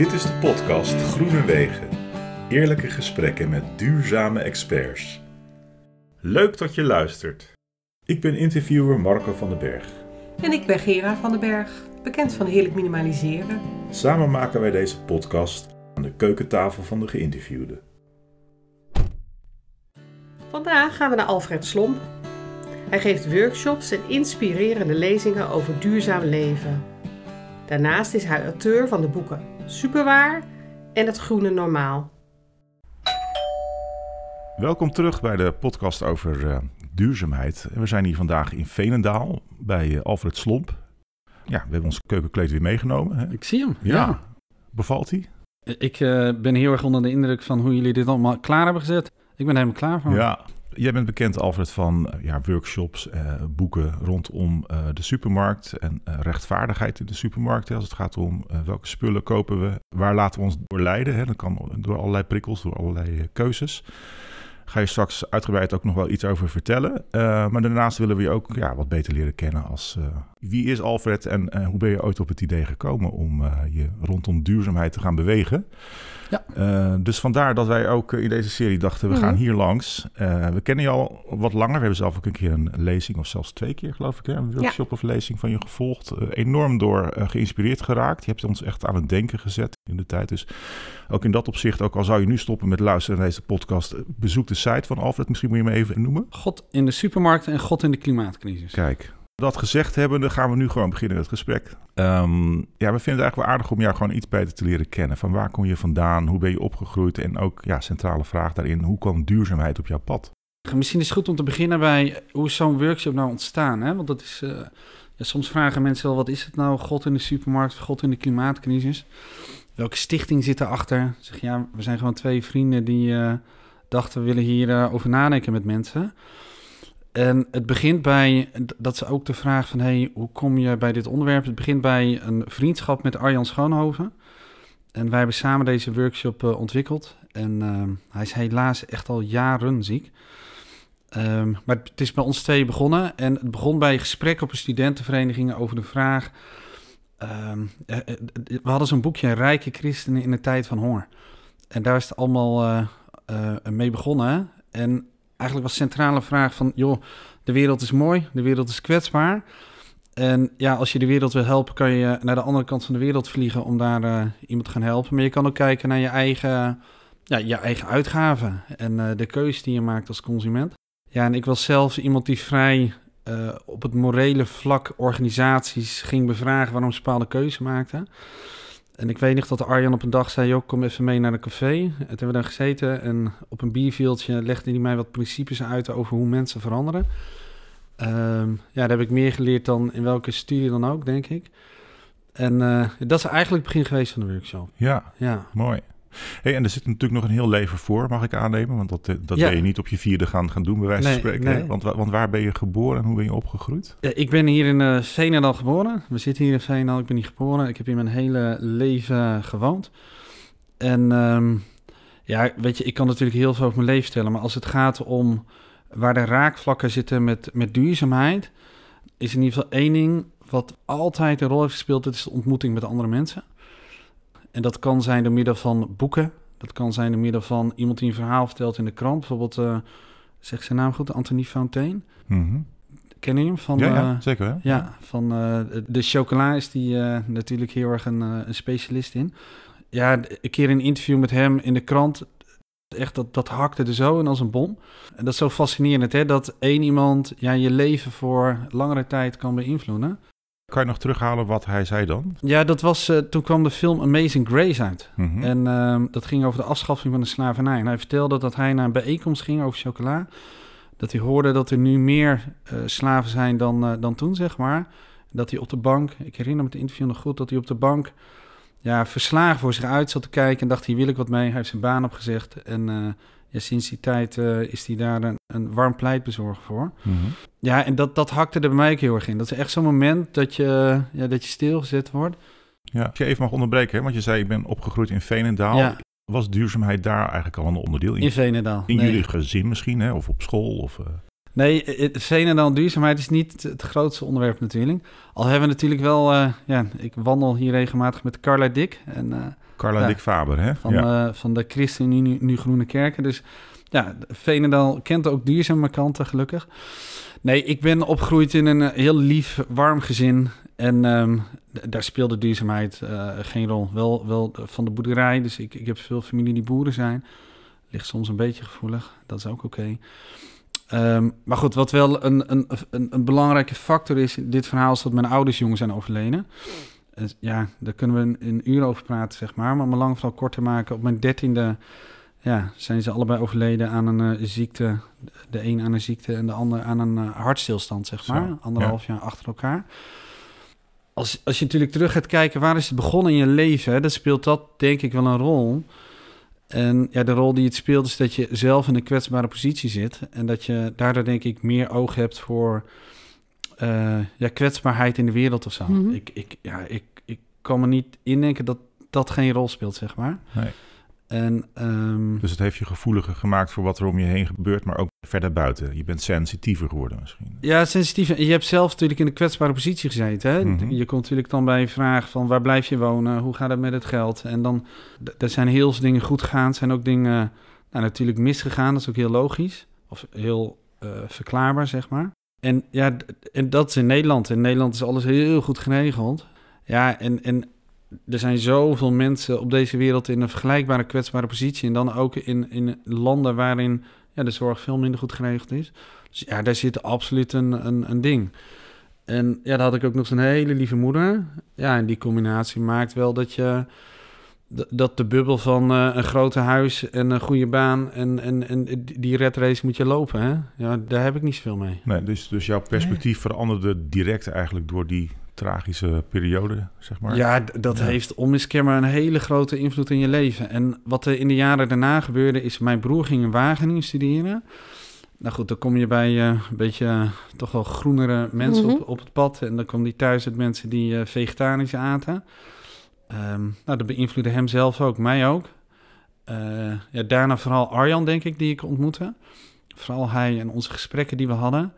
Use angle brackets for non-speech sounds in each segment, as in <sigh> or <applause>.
Dit is de podcast Groene Wegen. Eerlijke gesprekken met duurzame experts. Leuk dat je luistert. Ik ben interviewer Marco van den Berg. En ik ben Gera van den Berg, bekend van Heerlijk Minimaliseren. Samen maken wij deze podcast aan de keukentafel van de geïnterviewde. Vandaag gaan we naar Alfred Slomp. Hij geeft workshops en inspirerende lezingen over duurzaam leven. Daarnaast is hij auteur van de boeken Superwaar en Het Groene Normaal. Welkom terug bij de podcast over uh, duurzaamheid. We zijn hier vandaag in Veenendaal bij uh, Alfred Slomp. Ja, we hebben ons keukenkleed weer meegenomen. Hè? Ik zie hem. Ja. Ja. Bevalt hij? Ik uh, ben heel erg onder de indruk van hoe jullie dit allemaal klaar hebben gezet. Ik ben helemaal klaar van. Ja. Jij bent bekend, Alfred, van ja, workshops, boeken rondom de supermarkt en rechtvaardigheid in de supermarkt. Als het gaat om welke spullen kopen we, waar laten we ons door leiden. Hè? Dat kan door allerlei prikkels, door allerlei keuzes ga je straks uitgebreid ook nog wel iets over vertellen. Maar daarnaast willen we je ook ja, wat beter leren kennen als wie is Alfred en hoe ben je ooit op het idee gekomen om je rondom duurzaamheid te gaan bewegen. Ja. dus vandaar dat wij ook in deze serie dachten, we mm -hmm. gaan hier langs. we kennen je al wat langer. We hebben zelf ook een keer een lezing, of zelfs twee keer geloof ik, hè, een workshop ja. of lezing van je gevolgd. enorm door geïnspireerd geraakt. Je hebt ons echt aan het denken gezet in de tijd. Dus ook in dat opzicht, ook al zou je nu stoppen met luisteren naar deze podcast, bezoek de site van Alfred. Misschien moet je me even noemen. God in de supermarkt en God in de klimaatcrisis. Kijk, dat gezegd hebben, dan gaan we nu gewoon beginnen met het gesprek. Um, ja, we vinden het eigenlijk wel aardig om jou gewoon iets beter te leren kennen. Van waar kom je vandaan? Hoe ben je opgegroeid? En ook, ja, centrale vraag daarin, hoe kwam duurzaamheid op jouw pad? Misschien is het goed om te beginnen bij hoe zo'n workshop nou ontstaan? Hè? Want dat is, uh, ja, soms vragen mensen wel, wat is het nou? God in de supermarkt, God in de klimaatcrisis. Welke stichting zit erachter? Zeg ja, we zijn gewoon twee vrienden die uh, dachten we willen hierover uh, over nadenken met mensen. En het begint bij, dat is ook de vraag van, hey, hoe kom je bij dit onderwerp? Het begint bij een vriendschap met Arjan Schoonhoven. En wij hebben samen deze workshop uh, ontwikkeld. En uh, hij is helaas echt al jaren ziek. Um, maar het is bij ons twee begonnen. En het begon bij gesprekken op een studentenvereniging over de vraag... Um, we hadden zo'n boekje Rijke Christenen in de tijd van honger. En daar is het allemaal mee begonnen. En eigenlijk was centrale vraag van... joh, de wereld is mooi, de wereld is kwetsbaar. En ja, als je de wereld wil helpen... kan je naar de andere kant van de wereld vliegen... om daar uh, iemand te gaan helpen. Maar je kan ook kijken naar je eigen, ja, je eigen uitgaven... en de keuze die je maakt als consument. Ja, en ik was zelf iemand die vrij... Uh, op het morele vlak organisaties ging bevragen waarom ze bepaalde keuzes maakten. En ik weet nog dat Arjan op een dag zei, joh, kom even mee naar een café. En toen hebben we daar gezeten en op een bierveeltje legde hij mij wat principes uit over hoe mensen veranderen. Uh, ja, daar heb ik meer geleerd dan in welke studie dan ook, denk ik. En uh, dat is eigenlijk het begin geweest van de workshop. Ja, ja. mooi. Hey, en er zit natuurlijk nog een heel leven voor, mag ik aannemen? Want dat, dat ja. ben je niet op je vierde gaan, gaan doen, bij wijze van spreken. Nee. Want, want waar ben je geboren en hoe ben je opgegroeid? Ja, ik ben hier in uh, geboren. We zitten hier in Veenendaal. Ik ben hier geboren. Ik heb hier mijn hele leven gewoond. En um, ja, weet je, ik kan natuurlijk heel veel over mijn leven stellen. Maar als het gaat om waar de raakvlakken zitten met, met duurzaamheid... is in ieder geval één ding wat altijd een rol heeft gespeeld. Dat is de ontmoeting met andere mensen. En dat kan zijn door middel van boeken. Dat kan zijn door middel van iemand die een verhaal vertelt in de krant. Bijvoorbeeld, uh, zeg zijn naam goed, Anthony Fontaine. Mm -hmm. Ken je hem? Van, ja, ja uh, zeker. Hè? Ja, van uh, de chocola is die natuurlijk heel erg een, een, specialist in. Ja, een keer een interview met hem in de krant. Echt, dat, dat hakte er zo in als een bom. En dat is zo fascinerend, hè? Dat één iemand ja, je leven voor langere tijd kan beïnvloeden. Kan je nog terughalen wat hij zei dan? Ja, dat was, uh, toen kwam de film Amazing Grace uit. Mm -hmm. En uh, dat ging over de afschaffing van de slavernij. En hij vertelde dat hij naar een bijeenkomst ging over chocola. Dat hij hoorde dat er nu meer uh, slaven zijn dan, dan toen, zeg maar. Dat hij op de bank, ik herinner me het interview nog goed, dat hij op de bank ja, verslagen voor zich uit zat te kijken. En dacht, hier wil ik wat mee. Hij heeft zijn baan opgezegd. En ja, sinds die tijd uh, is hij daar een, een warm pleitbezorger voor. Mm -hmm. Ja, en dat, dat hakte er bij mij ook heel erg in. Dat is echt zo'n moment dat je, ja, dat je stilgezet wordt. Ja, als je even mag onderbreken, hè? want je zei ik ben opgegroeid in Veenendaal. Ja. Was duurzaamheid daar eigenlijk al een onderdeel in? In Veenendaal. In nee. jullie gezin misschien, hè? of op school? Of, uh... Nee, Veenendaal duurzaamheid is niet het grootste onderwerp natuurlijk. Al hebben we natuurlijk wel, uh, ja, ik wandel hier regelmatig met Carla Dick en... Carla Ja. Dick Faber, hè? van, ja. eh, van de ChristenUnie nu, nu Groene Kerken. Dus ja, Veenendaal kent ook duurzame kanten, gelukkig. Nee, ik ben opgegroeid in een eh, heel lief, warm gezin. En ehm, daar speelde duurzaamheid eh, geen rol. Wel, wel van de boerderij, dus ik, ik heb veel familie die boeren zijn. Ligt soms een beetje gevoelig, dat is ook oké. Ehm, maar goed, wat wel een, een, een, een belangrijke factor is in dit verhaal... is dat mijn ouders jong zijn overleden. Ja, daar kunnen we een, uur over praten, zeg maar. Maar om een lang verhaal kort te maken... op mijn dertiende ja, zijn ze allebei overleden aan een eh, ziekte. De een aan een ziekte en de ander aan een eh, hartstilstand, zeg Zo, maar. Anderhalf jaar achter elkaar. Als, als je natuurlijk terug gaat kijken, waar is het begonnen in je leven? Hè, dan speelt dat denk ik wel een rol. En ja, de rol die het speelt is dat je zelf in een kwetsbare positie zit. En dat je daardoor denk ik meer oog hebt voor eh, ja, kwetsbaarheid in de wereld of zo. Mhm. ik, ik, ja, ik, ik kan me niet indenken dat dat geen rol speelt, zeg maar. Nee. En ehm, Dus het heeft je gevoeliger gemaakt voor wat er om je heen gebeurt, maar ook verder buiten. Je bent sensitiever geworden misschien. ja, sensitief. En Je hebt zelf natuurlijk in een kwetsbare positie gezeten. Hè? Mhm. Je komt natuurlijk dan bij een vraag van waar blijf je wonen? Hoe gaat het met het geld? En dan, er zijn heel veel dingen goed gegaan. Er zijn ook dingen nou, natuurlijk misgegaan. Dat is ook heel logisch. Of heel eh, verklaarbaar, zeg maar. En ja, en dat is in Nederland. In Nederland is alles heel goed geregeld. Ja, en, en er zijn zoveel mensen op deze wereld in een vergelijkbare kwetsbare positie. En dan ook in, in landen waarin ja, de zorg veel minder goed geregeld is. Dus ja, daar zit absoluut een, een, een ding. En ja, dan had ik ook nog zo'n hele lieve moeder. Ja, en die combinatie maakt wel dat je... Dat de bubbel van eh, een grote huis en een goede baan en, en, en die- die red race moet je lopen, hè? Ja, daar heb ik niet zoveel mee. Nee, dus, dus jouw perspectief veranderde direct eigenlijk door die tragische periode, zeg maar. Ja, dat Ja. heeft onmiskenbaar een hele grote invloed in je leven. En wat er in de jaren daarna gebeurde, is mijn broer ging in Wageningen studeren. Nou goed, dan kom je bij eh, een beetje eh, toch wel groenere mensen Mhm. op, op het pad. En dan kwam hij thuis met mensen die eh, vegetarisch aten. Ehm, nou, dat beïnvloedde hem zelf ook, mij ook. Eh, ja, daarna vooral Arjan, denk ik, die ik ontmoette. Vooral hij en onze gesprekken die we hadden.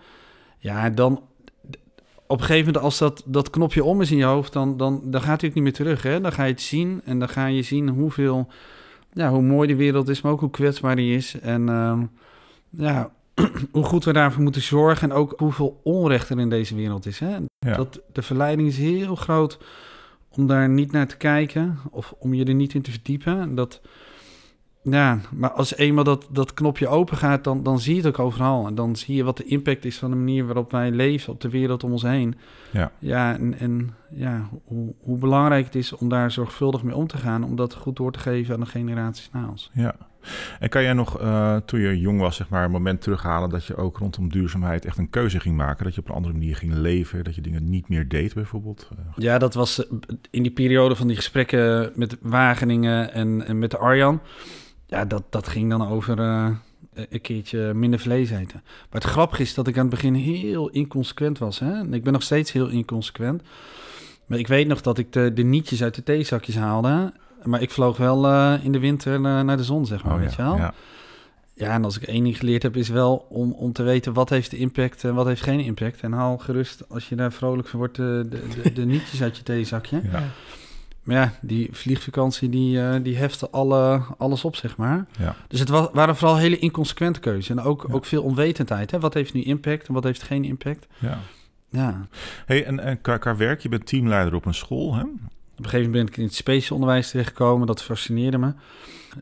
Ja, dan op een gegeven moment, als dat, dat knopje om is in je hoofd, dan, dan, dan gaat hij ook niet meer terug. Hè? Dan ga je het zien en dan ga je zien hoeveel, ja, hoe mooi de wereld is, maar ook hoe kwetsbaar die is. En ehm, ja, <clears throat> hoe goed we daarvoor moeten zorgen en ook hoeveel onrecht er in deze wereld is. Hè? Ja. Dat, de verleiding is heel groot om daar niet naar te kijken of om je er niet in te verdiepen. Dat, ja, maar als eenmaal dat, dat knopje open gaat, dan, dan zie je het ook overal. En dan zie je wat de impact is van de manier waarop wij leven op de wereld om ons heen. Ja. Ja, en, en ja, hoe, hoe belangrijk het is om daar zorgvuldig mee om te gaan, om dat goed door te geven aan de generaties na ons. Ja. En kan jij nog, eh, toen je jong was, zeg maar, een moment terughalen dat je ook rondom duurzaamheid echt een keuze ging maken? Dat je op een andere manier ging leven, dat je dingen niet meer deed bijvoorbeeld? Eh, Ja, dat was eh, in die periode van die gesprekken met Wageningen en, en met Arjan. Ja, dat, dat ging dan over een keertje minder vlees eten. Maar het grappige is dat ik aan het begin heel inconsequent was. Hè? Ik ben nog steeds heel inconsequent. Maar ik weet nog dat ik de, de nietjes uit de theezakjes haalde. Maar ik vloog wel eh, in de winter eh, naar de zon, zeg maar. weet je wel? Oh ja. Ja, en als ik één ding geleerd heb, is wel om, om te weten wat heeft de impact en wat heeft geen impact. En haal gerust, als je daar vrolijk van wordt, de, de, de, de <laughs> nietjes uit je theezakje. Ja. Maar ja, die vliegvakantie, die, eh, die hefte alle, alles op, zeg maar. Ja. Dus het wa- waren vooral hele inconsequente keuzes. En ook, Ja. ook veel onwetendheid. Hè? Wat heeft nu impact en wat heeft geen impact? ja. Ja, Hey, en, en qua, qua werk, je bent teamleider op een school, hè? Op een gegeven moment ben ik in het speciaal onderwijs terechtgekomen. Dat fascineerde me.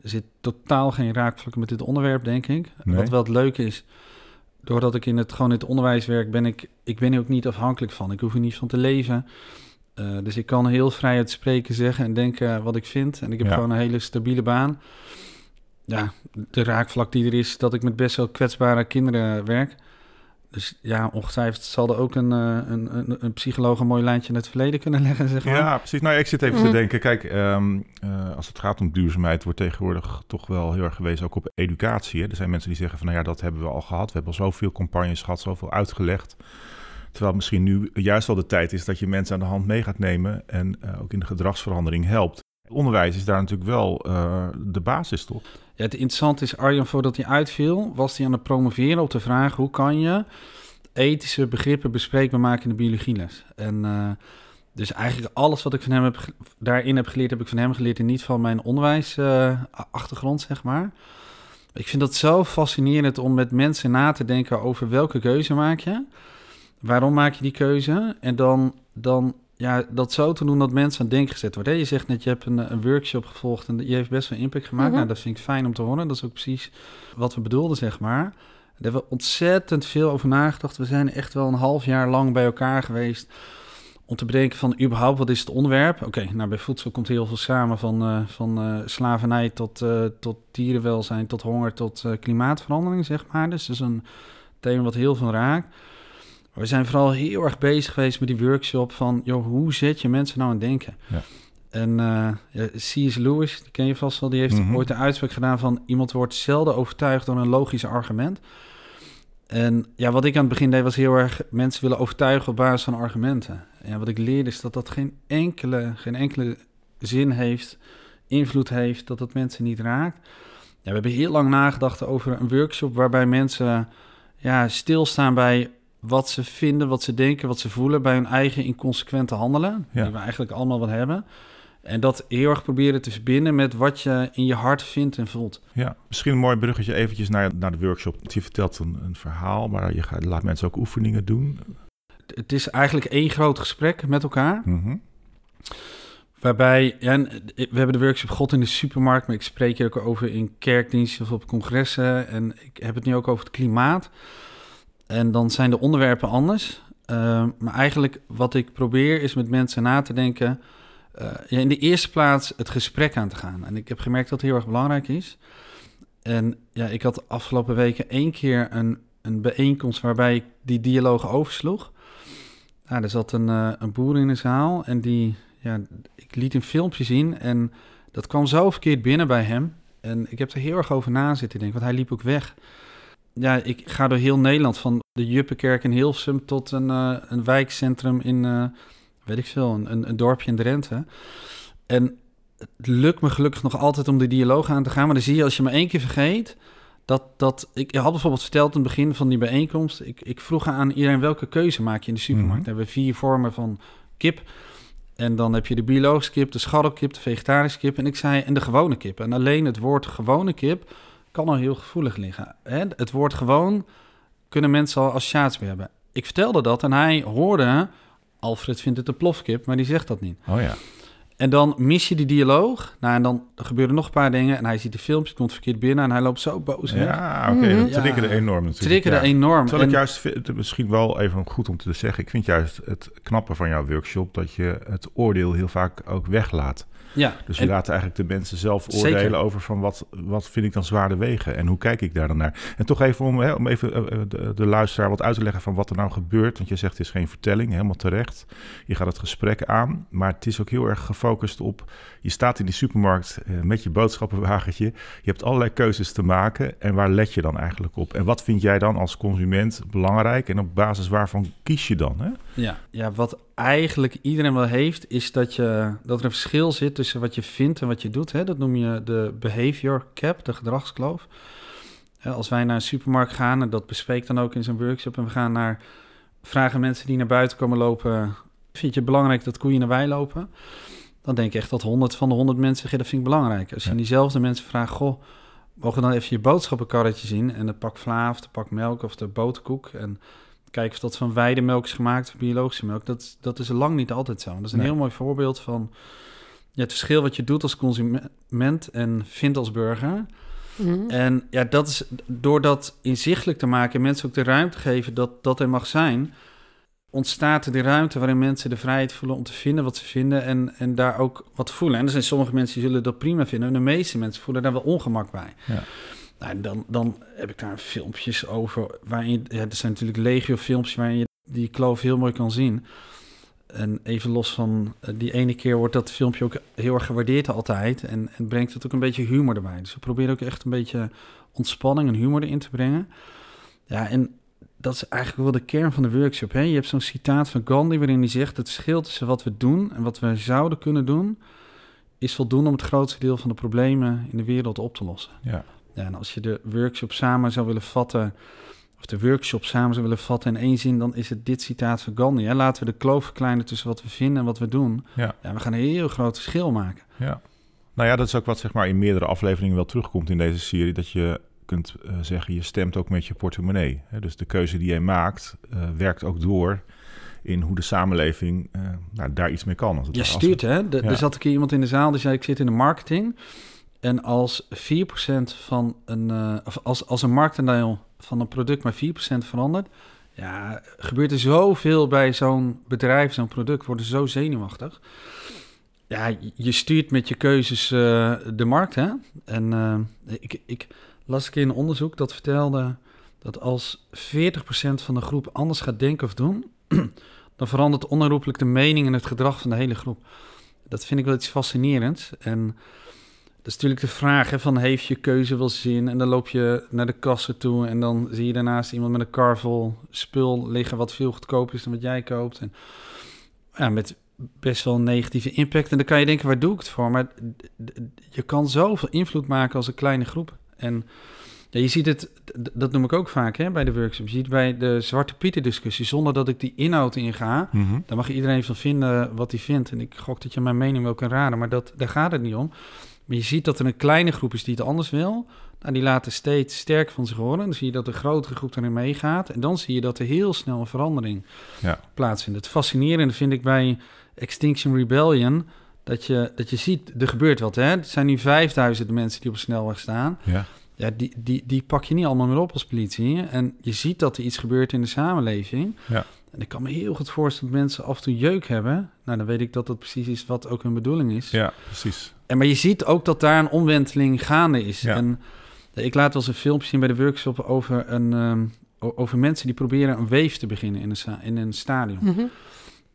Er zit totaal geen raakvlakken met dit onderwerp, denk ik. Nee. Wat wel het leuke is, doordat ik in het, gewoon in het onderwijs werk, ben ik, ik ben er ook niet afhankelijk van. Ik hoef er niet van te leven. Eh, dus ik kan heel vrij uit spreken, zeggen en denken wat ik vind. En ik heb Ja. gewoon een hele stabiele baan. Ja, de raakvlak die er is, dat ik met best wel kwetsbare kinderen werk. Dus ja, ongetwijfeld zal er ook een, eh, een, een, een psycholoog een mooi lijntje in het verleden kunnen leggen, zeg maar. Ja, precies. Nou, ik zit even Mhm. te denken. Kijk, ehm, eh, als het gaat om duurzaamheid, wordt tegenwoordig toch wel heel erg gewezen ook op educatie. Hè? Er zijn mensen die zeggen van, nou ja, dat hebben we al gehad. We hebben al zoveel campagnes gehad, zoveel uitgelegd. Terwijl misschien nu juist al de tijd is dat je mensen aan de hand mee gaat nemen en eh, ook in de gedragsverandering helpt. Onderwijs is daar natuurlijk wel eh, de basis, toch? Ja, het interessante is, Arjan, voordat hij uitviel, was hij aan het promoveren op de vraag... hoe kan je ethische begrippen bespreekbaar maken in de biologieles? En eh, Dus eigenlijk alles wat ik van hem heb, daarin heb geleerd, heb ik van hem geleerd en niet van mijn onderwijsachtergrond, zeg maar. Ik vind dat zo fascinerend om met mensen na te denken over welke keuze maak je. Waarom maak je die keuze? En dan, dan ja, dat zo te doen dat mensen aan het denken gezet worden. Hè, Je zegt net, je hebt een, een workshop gevolgd en die heeft best wel impact gemaakt. Mhm. Nou, dat vind ik fijn om te horen. Dat is ook precies wat we bedoelden, zeg maar. Daar hebben we ontzettend veel over nagedacht. We zijn echt wel een half jaar lang bij elkaar geweest om te bedenken van überhaupt wat is het onderwerp. Oké, nou bij voedsel komt heel veel samen van, eh, van eh, slavernij tot, eh, tot dierenwelzijn, tot honger, tot klimaatverandering, zeg maar. Dus dat is een thema wat heel veel raakt. Maar we zijn vooral heel erg bezig geweest met die workshop van, joh, hoe zet je mensen nou aan het denken? Ja. En eh, ja, C.S. Lewis, die ken je vast wel, die heeft Mhm. ooit een uitspraak gedaan van... iemand wordt zelden overtuigd door een logisch argument. En ja, wat ik aan het begin deed was heel erg mensen willen overtuigen op basis van argumenten. En wat ik leerde is dat dat geen enkele, geen enkele zin heeft, invloed heeft, dat het mensen niet raakt. Ja, we hebben heel lang nagedacht over een workshop waarbij mensen ja, stilstaan bij wat ze vinden, wat ze denken, wat ze voelen bij hun eigen inconsequente handelen, Ja. die we eigenlijk allemaal wel hebben. En dat heel erg proberen te verbinden met wat je in je hart vindt en voelt. Ja, misschien een mooi bruggetje eventjes naar, naar de workshop. Je vertelt een, een verhaal, maar je gaat, laat mensen ook oefeningen doen. Het is eigenlijk één groot gesprek met elkaar. Mhm. Waarbij, ja, en we hebben de workshop God in de supermarkt, maar ik spreek hier ook over in kerkdiensten of op congressen. En ik heb het nu ook over het klimaat. En dan zijn de onderwerpen anders. Eh, maar eigenlijk wat ik probeer is met mensen na te denken. eh, ja, in de eerste plaats het gesprek aan te gaan. En ik heb gemerkt dat het heel erg belangrijk is. En ja, ik had afgelopen weken één keer een, een bijeenkomst waarbij ik die dialoog oversloeg. Nou, er zat een, eh, een boer in de zaal en die, ja, ik liet een filmpje zien en dat kwam zo verkeerd binnen bij hem. En ik heb er heel erg over na zitten denken, want hij liep ook weg. Ja, ik ga door heel Nederland, van de Juppenkerk in Hilversum tot een, eh, een wijkcentrum in, eh, weet ik veel, een, een, dorpje in Drenthe. En het lukt me gelukkig nog altijd om de dialoog aan te gaan, maar dan zie je als je maar één keer vergeet, dat, dat ik had bijvoorbeeld verteld in het begin van die bijeenkomst, ik, ik vroeg aan iedereen welke keuze maak je in de supermarkt. Dan hebben we vier vormen van kip. En dan heb je de biologische kip, de scharrelkip, de vegetarische kip. En ik zei, en de gewone kip. En alleen het woord gewone kip kan al heel gevoelig liggen. Hè? Het woord gewoon kunnen mensen al associatie mee hebben. Ik vertelde dat en hij hoorde... Alfred vindt het een plofkip, maar die zegt dat niet. Oh ja. En dan mis je die dialoog. Nou, en dan gebeuren nog een paar dingen. En hij ziet de filmpje, komt verkeerd binnen... en hij loopt zo boos weg. Ja, oké. Mhm. Dat triggerde Ja. enorm natuurlijk. Triggerde ja. enorm. Terwijl ik juist, vind- misschien wel even goed om te zeggen, ik vind juist het knappe van jouw workshop dat je het oordeel heel vaak ook weglaat. ja, Dus je en- laat eigenlijk de mensen zelf Zeker. oordelen over van wat, wat vind ik dan zwaarde wegen en hoe kijk ik daar dan naar. En toch even om, hè, om even eh, eh, de, de luisteraar wat uit te leggen van wat er nou gebeurt. Want je zegt het is geen vertelling, helemaal terecht. Je gaat het gesprek aan, maar het is ook heel erg gefocust op... Je staat in die supermarkt eh, met je boodschappenwagentje. Je hebt allerlei keuzes te maken en waar let je dan eigenlijk op? En wat vind jij dan als consument belangrijk en op basis waarvan kies je dan? Hè? Ja, ja, wat eigenlijk iedereen wel heeft, is dat, je, dat er een verschil zit tussen wat je vindt en wat je doet. Hè? Dat noem je de behavior cap, de gedragskloof. Als wij naar een supermarkt gaan, en dat bespreekt dan ook in zo'n workshop, en we gaan naar, vragen mensen die naar buiten komen lopen, vind je belangrijk dat koeien naar wei lopen? Dan denk ik echt dat 100 van de 100 mensen zeggen, dat vind ik belangrijk. Als je Ja. diezelfde mensen vraagt, goh, mogen we dan even je boodschappenkarretje zien en de pak vla of de pak melk of de boterkoek en kijken of dat van weidemelk is gemaakt of biologische melk. Dat, is- dat is lang niet altijd zo. Dat is een Nee. heel mooi voorbeeld van ja, het verschil wat je doet als consument en vindt als burger. Mhm. En ja, dat is door dat inzichtelijk te maken en mensen ook de ruimte geven dat dat er mag zijn, ontstaat er de ruimte waarin mensen de vrijheid voelen om te vinden wat ze vinden en, en daar ook wat voelen. En er zijn sommige mensen die zullen dat prima vinden en de meeste mensen voelen daar wel ongemak bij. Ja. Nou, en dan, dan heb ik daar filmpjes over waarin, ja, er zijn natuurlijk legio filmpjes waarin je die kloof heel mooi kan zien. En even los van eh, die ene keer wordt dat filmpje ook heel erg gewaardeerd altijd. En, en brengt het ook een beetje humor erbij. Dus we proberen ook echt een beetje ontspanning en humor erin te brengen. Ja, en dat is eigenlijk wel de kern van de workshop. Hè? Je hebt zo'n citaat van Gandhi waarin hij zegt... het verschil tussen wat we doen en wat we zouden kunnen doen... is voldoende om het grootste deel van de problemen in de wereld op te lossen. Ja. Ja, en als je de workshop samen zou willen vatten... of de workshop samen zou willen vatten in één zin, dan is het dit citaat van Gandhi. Hè? Laten we de kloof verkleinen tussen wat we vinden en wat we doen. Ja. Ja, we gaan een heel groot verschil maken. Ja. Nou ja, dat is ook wat zeg maar in meerdere afleveringen wel terugkomt in deze serie. Dat je kunt eh, zeggen, je stemt ook met je portemonnee. Hè? Dus de keuze die jij maakt, eh, werkt ook door in hoe de samenleving eh, nou, daar iets mee kan. Als het Je stuurt, hè? De, Ja. Er zat een keer iemand in de zaal die zei: Ik zit in de marketing. En als 4% van een, of als, als een marktaandeel van een product maar 4% verandert, ja, gebeurt er zoveel bij zo'n bedrijf, zo'n product, worden ze zo zenuwachtig. Ja, je- stuurt met je keuzes de markt, hè? En ik, ik las keer een onderzoek dat vertelde dat als 40% van de groep anders gaat denken of doen, <clears throat> dan verandert onherroepelijk de mening en het gedrag van de hele groep. Dat vind ik wel iets fascinerends. En dat is natuurlijk de vraag van heeft je keuze wel zin? En dan loop je naar de kassen toe en dan zie je daarnaast iemand met een kar spul liggen wat veel goedkoper is dan wat jij koopt. En ja, met best wel een negatieve impact. En dan kan je denken, waar doe ik het voor? Maar je kan zoveel invloed maken als een kleine groep. En ja, je ziet het, dat noem ik ook vaak hè, bij de workshops. Je ziet bij de Zwarte Pieten discussie, zonder dat ik die inhoud inga, Mhm. daar mag iedereen van vinden wat hij vindt. En ik gok dat je mijn mening wel kan raden, maar dat, daar gaat het niet om. Maar je ziet dat er een kleine groep is die het anders wil. Nou, die laten steeds sterker van zich horen. Dan zie je dat de grotere groep erin meegaat. En dan zie je dat er heel snel een verandering Ja. plaatsvindt. Het fascinerende vind ik bij Extinction Rebellion... dat je, dat je ziet, er gebeurt wat. Hè? Er zijn nu 5000 mensen die op een snelweg staan. Ja. Ja, die, die, die pak je niet allemaal meer op als politie. En je ziet dat er iets gebeurt in de samenleving. Ja. En ik kan me heel goed voorstellen dat mensen af en toe jeuk hebben. Nou, dan weet ik dat dat precies is wat ook hun bedoeling is. ja, precies. En, maar je ziet ook dat daar een omwenteling gaande is. Ja. En ik laat wel eens een filmpje zien bij de workshop over, een, ehm, over mensen die proberen een weef te beginnen in een, in een stadion. Mhm.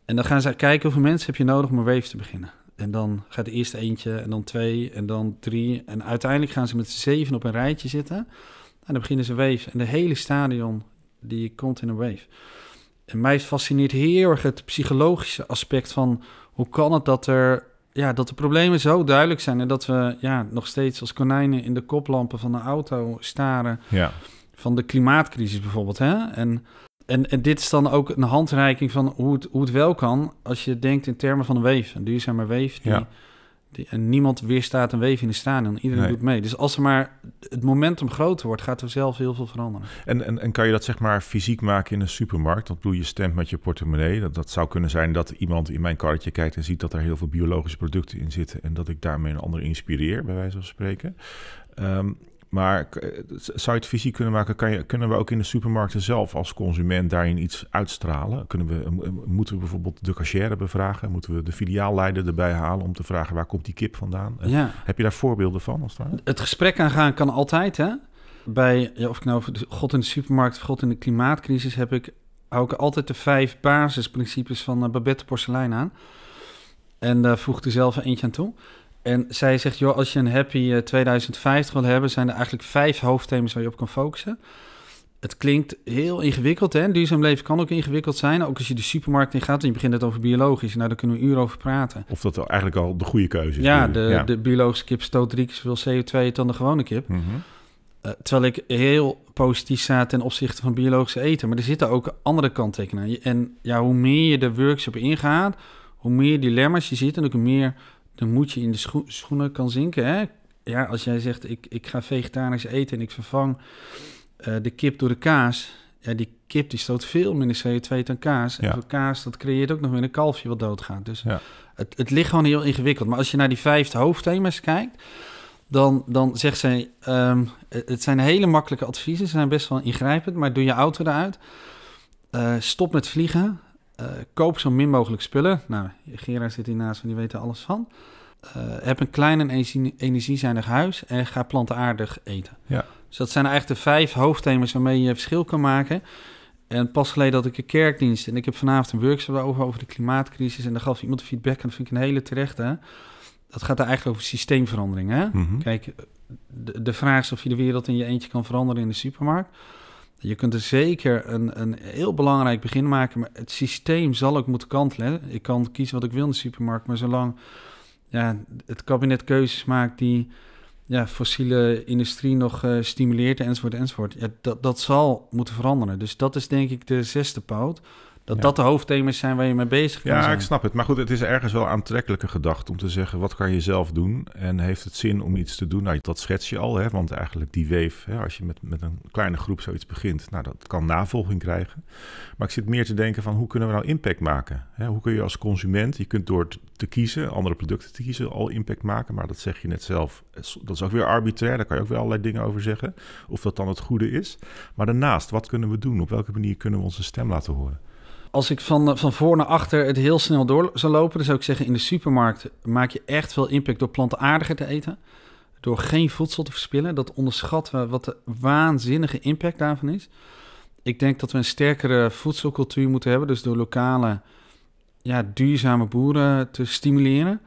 En dan gaan ze kijken hoeveel mensen heb je nodig om een weef te beginnen. En dan gaat de eerste eentje, en dan twee, en dan drie. En uiteindelijk gaan ze met zeven op een rijtje zitten. En dan beginnen ze weef. En de hele stadion, die komt in een weef. En mij fascineert heel erg het psychologische aspect van... hoe kan het dat er... Ja, dat de problemen zo duidelijk zijn... en dat we ja, nog steeds als konijnen in de koplampen van een auto staren... Ja, van de klimaatcrisis bijvoorbeeld. Hè? En, en, en dit is dan ook een handreiking van hoe het, hoe het wel kan als je denkt in termen van een weef. Een duurzame weef. Die, Ja. die, en niemand weerstaat een weef in de stadion. Iedereen Nee. doet mee. Dus als er maar het momentum groter wordt, gaat er zelf heel veel veranderen. En, en, en kan je dat zeg maar fysiek maken in een supermarkt? Dat bedoel je stemt met je portemonnee. Dat, dat zou kunnen zijn dat iemand in mijn karretje kijkt en ziet dat er heel veel biologische producten in zitten. En dat ik daarmee een ander inspireer, bij wijze van spreken. Ehm, maar eh, zou je het fysiek kunnen maken? Kan je, kunnen we ook in de supermarkten zelf als consument daarin iets uitstralen? Kunnen we, moeten we bijvoorbeeld de cashier bevragen? Moeten we de filiaalleider erbij halen om te vragen waar komt die kip vandaan? Eh, Ja. Heb je daar voorbeelden van als het? Het gesprek aangaan kan altijd, hè? Bij, ja, of ik nou God in de supermarkt of God in de klimaatcrisis heb ik, hou ik altijd de vijf basisprincipes van eh, Babette Porselein aan. En daar voegt er zelf eentje aan toe. En zij zegt, joh, als je een happy eh, 2050 wil hebben, zijn er eigenlijk vijf hoofdthema's waar je op kan focussen. Het klinkt heel ingewikkeld, hè? Een duurzaam leven kan ook ingewikkeld zijn. Ook als je de supermarkt in gaat en je begint het over biologisch. Nou, daar kunnen we uren over praten. Of dat eigenlijk al de goede keuze is? Ja, de, de biologische kip stoot drie keer zoveel CO2 dan de gewone kip. Mhm. Eh, terwijl ik heel positief sta ten opzichte van biologische eten. Maar er zitten ook andere kanttekeningen. En ja, hoe meer je de workshop ingaat, hoe meer dilemma's je ziet en ook hoe meer de moed je in de scho- schoenen kan zinken. Hè? Ja, als jij zegt, ik, ik ga vegetarisch eten en ik vervang eh, de kip door de kaas. Ja, die kip die stoot veel minder CO2 dan kaas. Ja. En voor kaas, dat creëert ook nog weer een kalfje wat doodgaat. Dus Ja. het, het ligt gewoon heel ingewikkeld. Maar als je naar die vijf hoofdthema's kijkt, dan, dan zegt zij... ehm, het het zijn hele makkelijke adviezen, ze zijn best wel ingrijpend... maar doe je auto eruit. Eh, stop met vliegen. Eh, koop zo min mogelijk spullen. Nou, Gerard zit hiernaast, van die weet er alles van. Eh, heb een klein en energie- energiezuinig huis... en ga plantaardig eten. Ja. Dus dat zijn eigenlijk de vijf hoofdthema's waarmee je verschil kan maken... En pas geleden had ik een kerkdienst en ik heb vanavond een workshop over, over de klimaatcrisis. En daar gaf iemand feedback en dat vind ik een hele terechte. Dat gaat er eigenlijk over systeemverandering. Hè? Mhm. Kijk, de, de vraag is of je de wereld in je eentje kan veranderen in de supermarkt. Je kunt er zeker een, een heel belangrijk begin maken, maar het systeem zal ook moeten kantelen. Ik kan kiezen wat ik wil in de supermarkt, maar zolang ja, het kabinet keuzes maakt die ja, fossiele industrie nog uh, stimuleert enzovoort enzovoort. Ja, dat, dat zal moeten veranderen. Dus dat is denk ik de zesde poot. Dat dat de hoofdthema's zijn waar je mee bezig bent. Ja, ik snap het. Maar goed, het is ergens wel aantrekkelijke gedachte om te zeggen... wat kan je zelf doen en heeft het zin om iets te doen? Nou, dat schets je al, hè? want eigenlijk die weef... Hè, als je met, met een kleine groep zoiets begint... nou, dat kan navolging krijgen. Maar ik zit meer te denken van hoe kunnen we nou impact maken? Hè? Hoe kun je als consument... je kunt door te kiezen, andere producten te kiezen... al impact maken, maar dat zeg je net zelf. Dat is ook weer arbitrair, daar kan je ook weer allerlei dingen over zeggen. Of dat dan het goede is. Maar daarnaast, wat kunnen we doen? Op welke manier kunnen we onze stem laten horen? Als ik van, van voor naar achter het heel snel door zou lopen, dan zou ik zeggen: in de supermarkt maak je echt veel impact door plantaardiger te eten. Door geen voedsel te verspillen. Dat onderschatten we wat de waanzinnige impact daarvan is. Ik denk dat we een sterkere voedselcultuur moeten hebben. Dus door lokale, ja, duurzame boeren te stimuleren.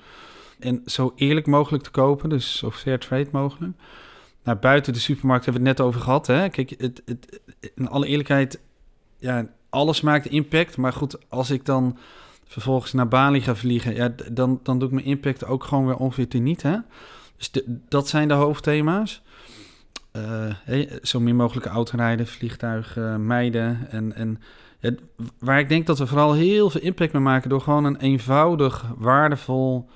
En zo eerlijk mogelijk te kopen. Dus zo fair trade mogelijk. Nou, buiten de supermarkt hebben we het net over gehad. Hè? Kijk, het, het, in alle eerlijkheid, ja, alles maakt impact. Maar goed, als ik dan vervolgens naar Bali ga vliegen, ja, dan, dan doe ik mijn impact ook gewoon weer ongeveer niet. Hè? Dus dat zijn de hoofdthema's. Uh, zo min mogelijk autorijden, vliegtuigen mijden. En, en ja, waar ik denk dat we vooral heel veel impact mee maken door gewoon een eenvoudig, waardevol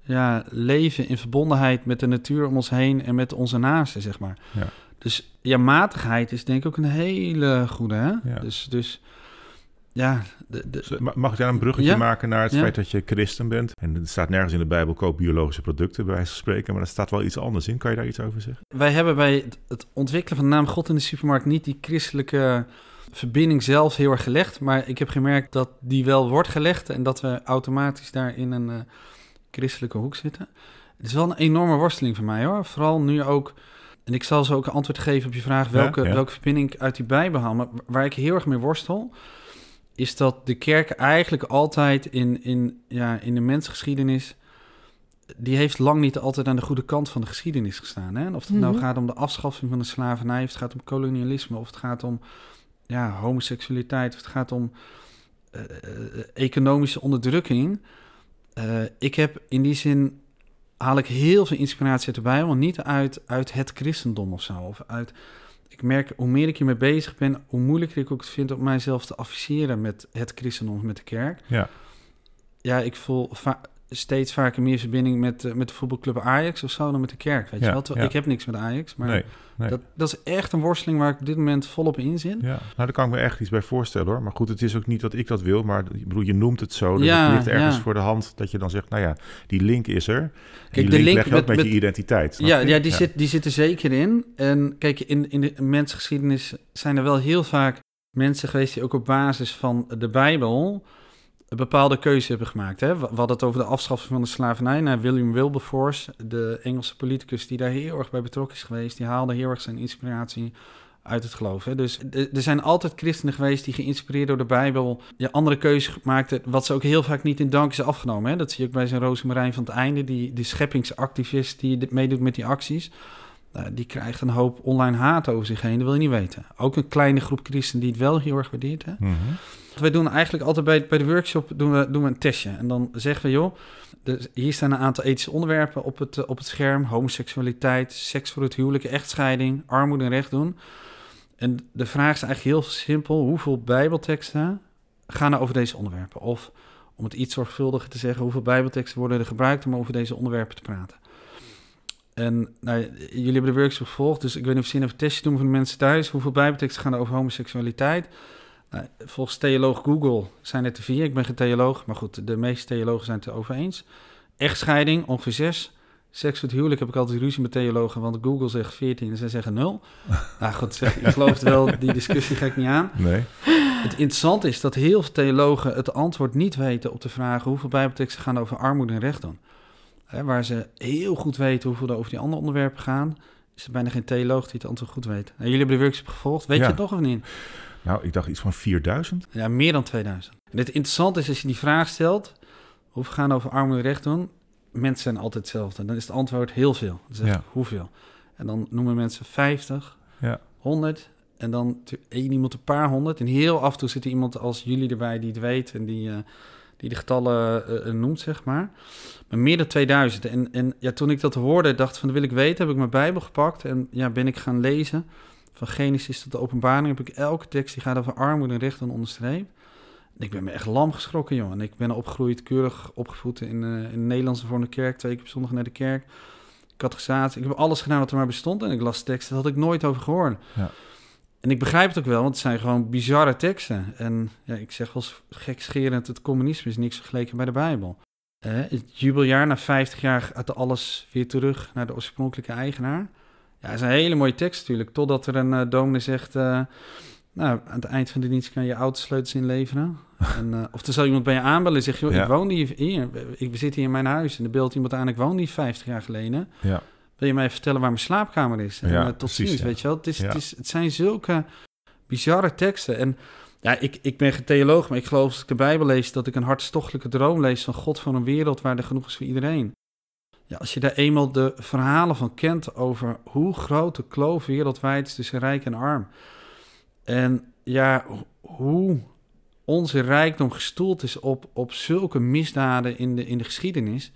ja, leven in verbondenheid met de natuur om ons heen en met onze naasten, zeg maar. Ja. Dus ja, matigheid is denk ik ook een hele goede. Hè? Ja. Dus, dus ja, de, Mag ik daar een bruggetje maken naar het feit dat je christen bent? En er staat nergens in de Bijbel koop biologische producten, bij wijze van spreken, maar er staat wel iets anders in. Kan je daar iets over zeggen? Wij hebben bij het ontwikkelen van de naam God in de supermarkt niet die christelijke verbinding zelf heel erg gelegd, maar ik heb gemerkt dat die wel wordt gelegd en dat we automatisch daar in een uh, christelijke hoek zitten. Het is wel een enorme worsteling voor mij hoor, vooral nu ook... En ik zal zo ook een antwoord geven op je vraag welke, welke verbinding ik uit die Bijbel haal. Maar waar ik heel erg mee worstel, is dat de kerk eigenlijk altijd in, in, ja, in de mensgeschiedenis. Die heeft lang niet altijd aan de goede kant van de geschiedenis gestaan. Hè? Of het nou mhm. gaat om de afschaffing van de slavernij, of het gaat om kolonialisme, of het gaat om ja, homoseksualiteit, of het gaat om uh, economische onderdrukking. Uh, ik heb in die zin haal ik heel veel inspiratie uit de Bijbel, niet uit, uit het christendom of zo, of uit ik merk, hoe meer ik hiermee bezig ben, hoe moeilijker ik ook vind om mijzelf te afficheren met het christendom, met de kerk. Ja, ja ik voel steeds vaker meer verbinding met, uh, met de voetbalclub Ajax of zo dan met de kerk. Weet je wel? Ik heb niks met Ajax, maar nee, nee. Dat, dat is echt een worsteling waar ik op dit moment volop in zit. Ja, nou daar kan ik me echt iets bij voorstellen hoor. Maar goed, het is ook niet dat ik dat wil, maar ik bedoel, je noemt het zo. Dus ja, het ligt ergens voor de hand dat je dan zegt, nou ja, die link is er. Kijk, de link leg met, met, je identiteit. Ja, ja, die, Zit, die zit er zeker in. En kijk, in, in de mensgeschiedenis zijn er wel heel vaak mensen geweest die ook op basis van de Bijbel een bepaalde keuze hebben gemaakt. Hè? We hadden het over de afschaffing van de slavernij. Nou, William Wilberforce, de Engelse politicus die daar heel erg bij betrokken is geweest, die haalde heel erg zijn inspiratie uit het geloof. Hè? Dus er zijn altijd christenen geweest die geïnspireerd door de Bijbel ja, andere keuzes maakten, wat ze ook heel vaak niet in dank is afgenomen. Hè? Dat zie je ook bij zijn Rosemarijn van het einde, die, die scheppingsactivist die meedoet met die acties. Nou, die krijgt een hoop online haat over zich heen, dat wil je niet weten. Ook een kleine groep christenen die het wel heel erg waardeert. Hè? Mm wij doen eigenlijk altijd bij, bij de workshop doen we, doen we een testje. En dan zeggen we, joh, hier staan een aantal ethische onderwerpen op het, op het scherm. Homoseksualiteit, seks voor het huwelijk, echtscheiding, armoede en recht doen. En de vraag is eigenlijk heel simpel. Hoeveel bijbelteksten gaan er over deze onderwerpen? Of om het iets zorgvuldiger te zeggen, hoeveel bijbelteksten worden er gebruikt om over deze onderwerpen te praten? En nou, jullie hebben de workshop gevolgd, dus ik weet niet of zin een testje doen voor de mensen thuis. Hoeveel bijbelteksten gaan er over homoseksualiteit? Nou, volgens theoloog Google zijn het er vier. Ik ben geen theoloog, maar goed, de meeste theologen zijn het erover eens. Echtscheiding, ongeveer zes. Seks het huwelijk heb ik altijd ruzie met theologen, want Google zegt 14 en zij zeggen 0. <laughs> nou goed, ik geloof het wel, die discussie ga ik niet aan. Nee. Het interessante is dat heel veel theologen het antwoord niet weten op de vraag hoeveel bijbelteksten gaan over armoede en recht dan. waar ze heel goed weten hoeveel er over die andere onderwerpen gaan, is er bijna geen theoloog die het antwoord goed weet. Nou, jullie hebben de workshop gevolgd, weet je het nog of niet? Nou, ik dacht iets van 4000. Ja, meer dan 2000. En het interessante is als je die vraag stelt, hoeveel gaan over armoede recht doen? Mensen zijn altijd hetzelfde. Dan is het antwoord heel veel. Dan zeg hoeveel? En dan noemen mensen 50, ja. 100 en dan één iemand een paar honderd. En heel af en toe zit er iemand als jullie erbij die het weet en die, uh, die de getallen uh, noemt, zeg maar. Maar meer dan 2000. En, en ja, toen ik dat hoorde, dacht van, dat wil ik weten, heb ik mijn Bijbel gepakt en ja, ben ik gaan lezen. Van Genesis tot de openbaring heb ik elke tekst die gaat over armoede en recht en onderstreep. En ik ben me echt lam geschrokken, jongen. En ik ben opgegroeid, keurig opgevoed in, uh, in de Nederlandse vormde kerk, twee keer op zondag naar de kerk. Ik had gezaad, ik heb alles gedaan wat er maar bestond en ik las teksten, dat had ik nooit over gehoord. Ja. En ik begrijp het ook wel, want het zijn gewoon bizarre teksten. En ja, ik zeg wel gekscherend, het communisme is niks vergeleken bij de Bijbel. Uh, het jubeljaar, na 50 jaar gaat alles weer terug naar de oorspronkelijke eigenaar. Ja, dat is een hele mooie tekst natuurlijk. Totdat er een uh, dominee zegt... Uh, nou, aan het eind van de dienst kan je autosleutels inleveren. <laughs> en, uh, of er zal iemand bij je aanbellen en zegt... joh, ik woon hier, hier, ik, zitten hier in mijn huis... en er beeldt iemand aan, ik woon hier 50 jaar geleden. Ja. Wil je mij vertellen waar mijn slaapkamer is? En, ja, tot precies, ziens, weet je wel. Het, is, het, is, het zijn zulke bizarre teksten. En ja, ik, ik ben geen theoloog, maar ik geloof als ik de Bijbel lees... dat ik een hartstochtelijke droom lees van God van een wereld... waar er genoeg is voor iedereen. Ja, als je daar eenmaal de verhalen van kent over hoe groot de kloof wereldwijd is tussen rijk en arm. En ja, hoe onze rijkdom gestoeld is op, op zulke misdaden in de, in de geschiedenis.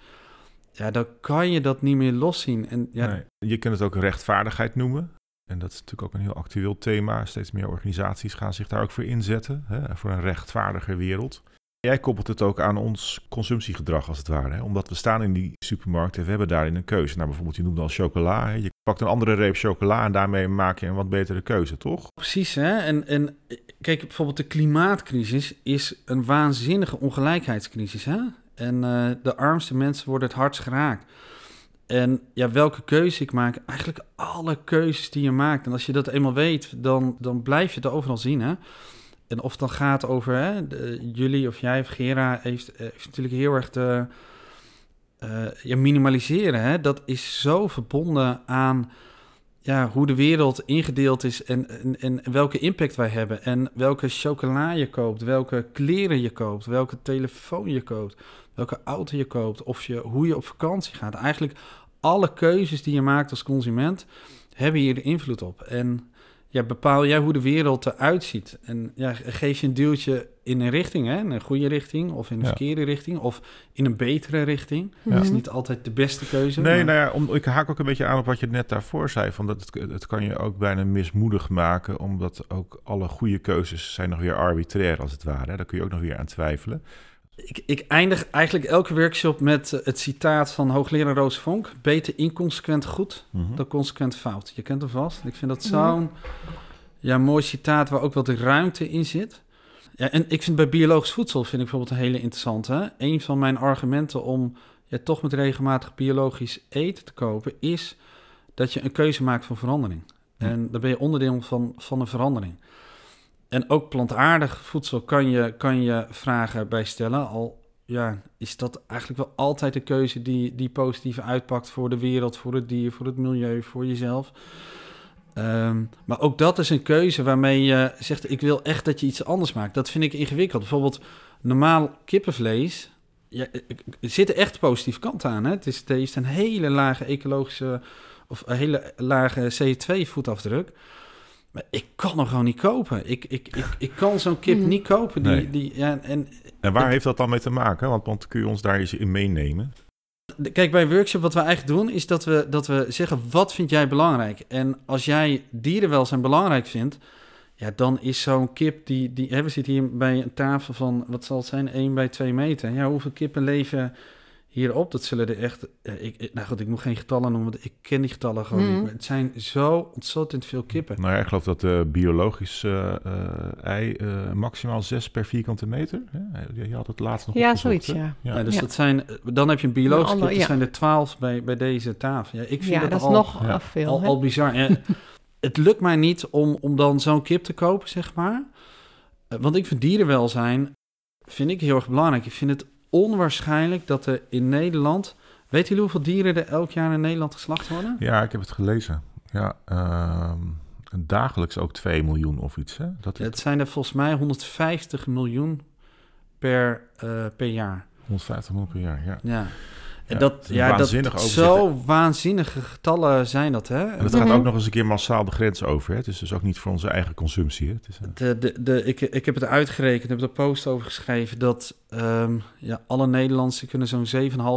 Ja, dan kan je dat niet meer loszien. En, ja, je kunt het ook rechtvaardigheid noemen. En dat is natuurlijk ook een heel actueel thema. Steeds meer organisaties gaan zich daar ook voor inzetten. Hè, voor een rechtvaardiger wereld. Jij koppelt het ook aan ons consumptiegedrag als het ware. Hè? Omdat we staan in die supermarkt en we hebben daarin een keuze. Nou, bijvoorbeeld, je noemde al chocola. Je pakt een andere reep chocola en daarmee maak je een wat betere keuze, toch? Precies, hè? En, en kijk, bijvoorbeeld de klimaatcrisis is een waanzinnige ongelijkheidscrisis, hè? En uh, de armste mensen worden het hardst geraakt. En ja, welke keuze ik maak, eigenlijk alle keuzes die je maakt. En als je dat eenmaal weet, dan, dan blijf je het overal zien, hè? En of het dan gaat over hè, jullie of jij of Gera heeft, eh, natuurlijk heel erg de uh, ja, minimaliseren. Hè? Dat is zo verbonden aan ja, hoe de wereld ingedeeld is en, en, en welke impact wij hebben. En welke chocola je koopt, welke kleren je koopt, welke telefoon je koopt, welke auto je koopt, of je, hoe je op vakantie gaat. Eigenlijk alle keuzes die je maakt als consument hebben hier de invloed op. En ja, bepaal jij hoe de wereld eruit ziet. En ja, geef je een duwtje in een richting, hè? een goede richting, of in een verkeerde richting, of in een betere richting. Dat is niet altijd de beste keuze. Nee, nou ja, om, ik haak ook een beetje aan op wat je net daarvoor zei. Van dat het, het kan je ook bijna mismoedig maken, omdat ook alle goede keuzes zijn nog weer arbitrair, als het ware. Hè? Daar kun je ook nog weer aan twijfelen. Ik, ik, eindig eigenlijk elke workshop met het citaat van hoogleraar Roos Vonk. Beter inconsequent goed mhm. dan consequent fout. Je kent hem vast. Ik vind dat zo'n ja, mooi citaat waar ook wel de ruimte in zit. Ja, en ik vind bij biologisch voedsel vind ik bijvoorbeeld een hele interessante. Een van mijn argumenten om ja, toch met regelmatig biologisch eten te kopen... is dat je een keuze maakt van verandering. En daar ben je onderdeel van, van een verandering. En ook plantaardig voedsel kan je, kan je vragen bij stellen. Al ja, is dat eigenlijk wel altijd de keuze die, die positief uitpakt voor de wereld, voor het dier, voor het milieu, voor jezelf. Um, maar ook dat is een keuze waarmee je zegt: Ik wil echt dat je iets anders maakt. Dat vind ik ingewikkeld. Bijvoorbeeld, normaal kippenvlees. Ja, er zitten echt positieve kanten aan. Hè? Het, is, het heeft een hele lage ecologische of een hele lage CO2-voetafdruk. Maar ik kan hem gewoon niet kopen. Ik, ik, ik, ik kan zo'n kip hmm. niet kopen. Die, die, ja, en, en waar heeft dat dan mee te maken? Want, want kun je ons daar eens in meenemen? Kijk, bij workshop wat we eigenlijk doen, is dat we, dat we zeggen, wat vind jij belangrijk? En als jij dierenwelzijn belangrijk vindt, ja, dan is zo'n kip die, die hè, we zitten hier bij een tafel van, wat zal het zijn, 1 bij 2 meter. Ja, hoeveel kippen leven hierop. Dat zullen er echt. Ik, nou goed, ik moet geen getallen noemen, want ik ken die getallen gewoon niet. Mhm. Maar het zijn zo ontzettend veel kippen. Nou ja, ik geloof dat de biologisch uh, ei uh, maximaal 6 per vierkante meter. Hè? Je had het laatst nog. Ja, zoiets. Ja. ja. dus dat zijn. Dan heb je een biologisch kip. Dat zijn er 12 bij, bij deze tafel. Ja, ik vind dat, dat al, nog veel. Al, al bizar. <laughs> het lukt mij niet om, om dan zo'n kip te kopen, zeg maar. Want ik vind dierenwelzijn vind ik heel erg belangrijk. Ik vind het onwaarschijnlijk dat er in Nederland... Weet jullie hoeveel dieren er elk jaar in Nederland geslacht worden? Ja, ik heb het gelezen. Ja, uh, dagelijks ook 2 miljoen of iets. Hè? Dat Het zijn er volgens mij 150 miljoen per, uh, per jaar. 150 miljoen per jaar, ja. ja. En dat, het ja, dat, waanzinnig zo waanzinnige getallen zijn dat, hè? En dat Mhm. gaat ook nog eens een keer massaal de grens over. Hè? Het is dus ook niet voor onze eigen consumptie. Hè? Het is, De, de, de, ik, ik heb het uitgerekend, heb er een post over geschreven... dat ehm, ja, alle Nederlanders kunnen zo'n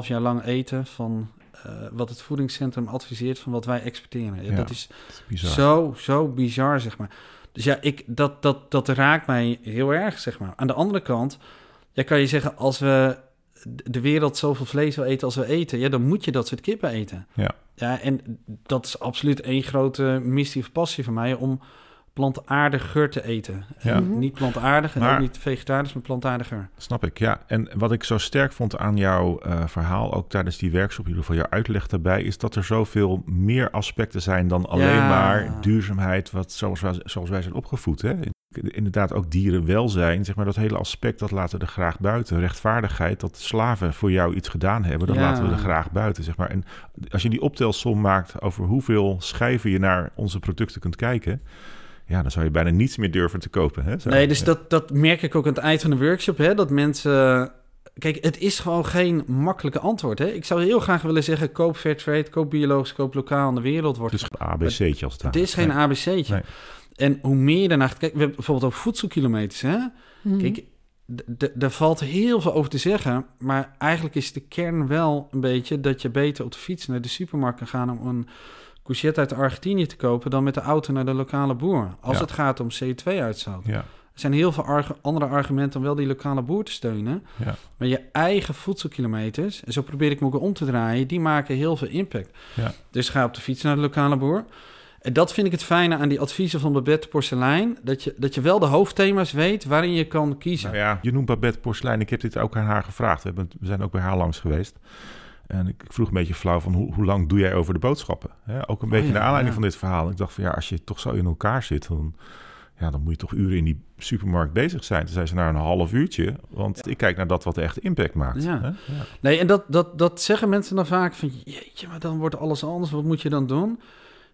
7,5 jaar lang eten... van eh, wat het voedingscentrum adviseert van wat wij exporteren. Ja, Ja. Dat is het zo, zo bizar, zeg maar. Dus ja, ik, dat, dat, dat raakt mij heel erg, zeg maar. Aan de andere kant, ja, kan je zeggen... als we de wereld zoveel vlees wil eten als we eten... Ja, dan moet je dat soort kippen eten. Ja. Ja, en dat is absoluut één grote missie of passie van mij... om plantaardiger te eten. Ja. En Mhm. Niet plantaardig en Maar- ook niet vegetarisch, maar plantaardiger. Snap ik, ja. En wat ik zo sterk vond aan jouw eh, verhaal, ook tijdens die workshop, in ieder geval jouw uitleg daarbij, is dat er zoveel meer aspecten zijn dan alleen Ja. maar duurzaamheid, wat, zoals, wij, zoals wij zijn opgevoed. Hè? Inderdaad, ook dierenwelzijn, zeg maar, dat hele aspect, dat laten we er graag buiten. Rechtvaardigheid, dat slaven voor jou iets gedaan hebben, dat Ja. laten we er graag buiten, zeg maar. En als je die optelsom maakt over hoeveel schijven je naar onze producten kunt kijken, ja, dan zou je bijna niets meer durven te kopen. Hè? Zo. Nee, dus Ja. dat, dat merk ik ook aan het eind van de workshop, hè, dat mensen... Kijk, het is gewoon geen makkelijke antwoord. Hè? Ik zou heel graag willen zeggen, koop fairtrade, koop biologisch, koop lokaal. En de wereld wordt Het is een ABC'tje als het Het is geen Nee. ABC'tje. Nee. En hoe meer je daarnaar kijken... We hebben bijvoorbeeld over voedselkilometers, hè? Mhm. Kijk, daar valt heel veel over te zeggen. Maar eigenlijk is de kern wel een beetje... dat je beter op de fiets naar de supermarkt kan gaan... om een courgette uit Argentinië te kopen... dan met de auto naar de lokale boer. Als Ja. het gaat om CO2-uitstoot. Ja, Er zijn heel veel andere argumenten om wel die lokale boer te steunen. ja. Maar je eigen voedselkilometers, en zo probeer ik me ook om te draaien, die maken heel veel impact. Ja. Dus ga op de fiets naar de lokale boer. En dat vind ik het fijne aan die adviezen van Babette Porcelein. Dat je, dat je wel de hoofdthema's weet waarin je kan kiezen. Nou ja, je noemt Babette Porselein. Ik heb dit ook aan haar gevraagd. We, hebben, we zijn ook bij haar langs geweest. En ik, vroeg een beetje flauw van hoe, hoe lang doe jij over de boodschappen? Ook een beetje Oh ja, naar aanleiding ja. van dit verhaal. Ik dacht van ja, als je toch zo in elkaar zit, dan, ja, dan moet je toch uren in die supermarkt bezig zijn. Toen zei ze nou een half uurtje, want ik kijk naar dat wat echt impact maakt. Hè? Nee, en dat, dat, dat zeggen mensen dan vaak van... jeetje, maar dan wordt alles anders. Wat moet je dan doen?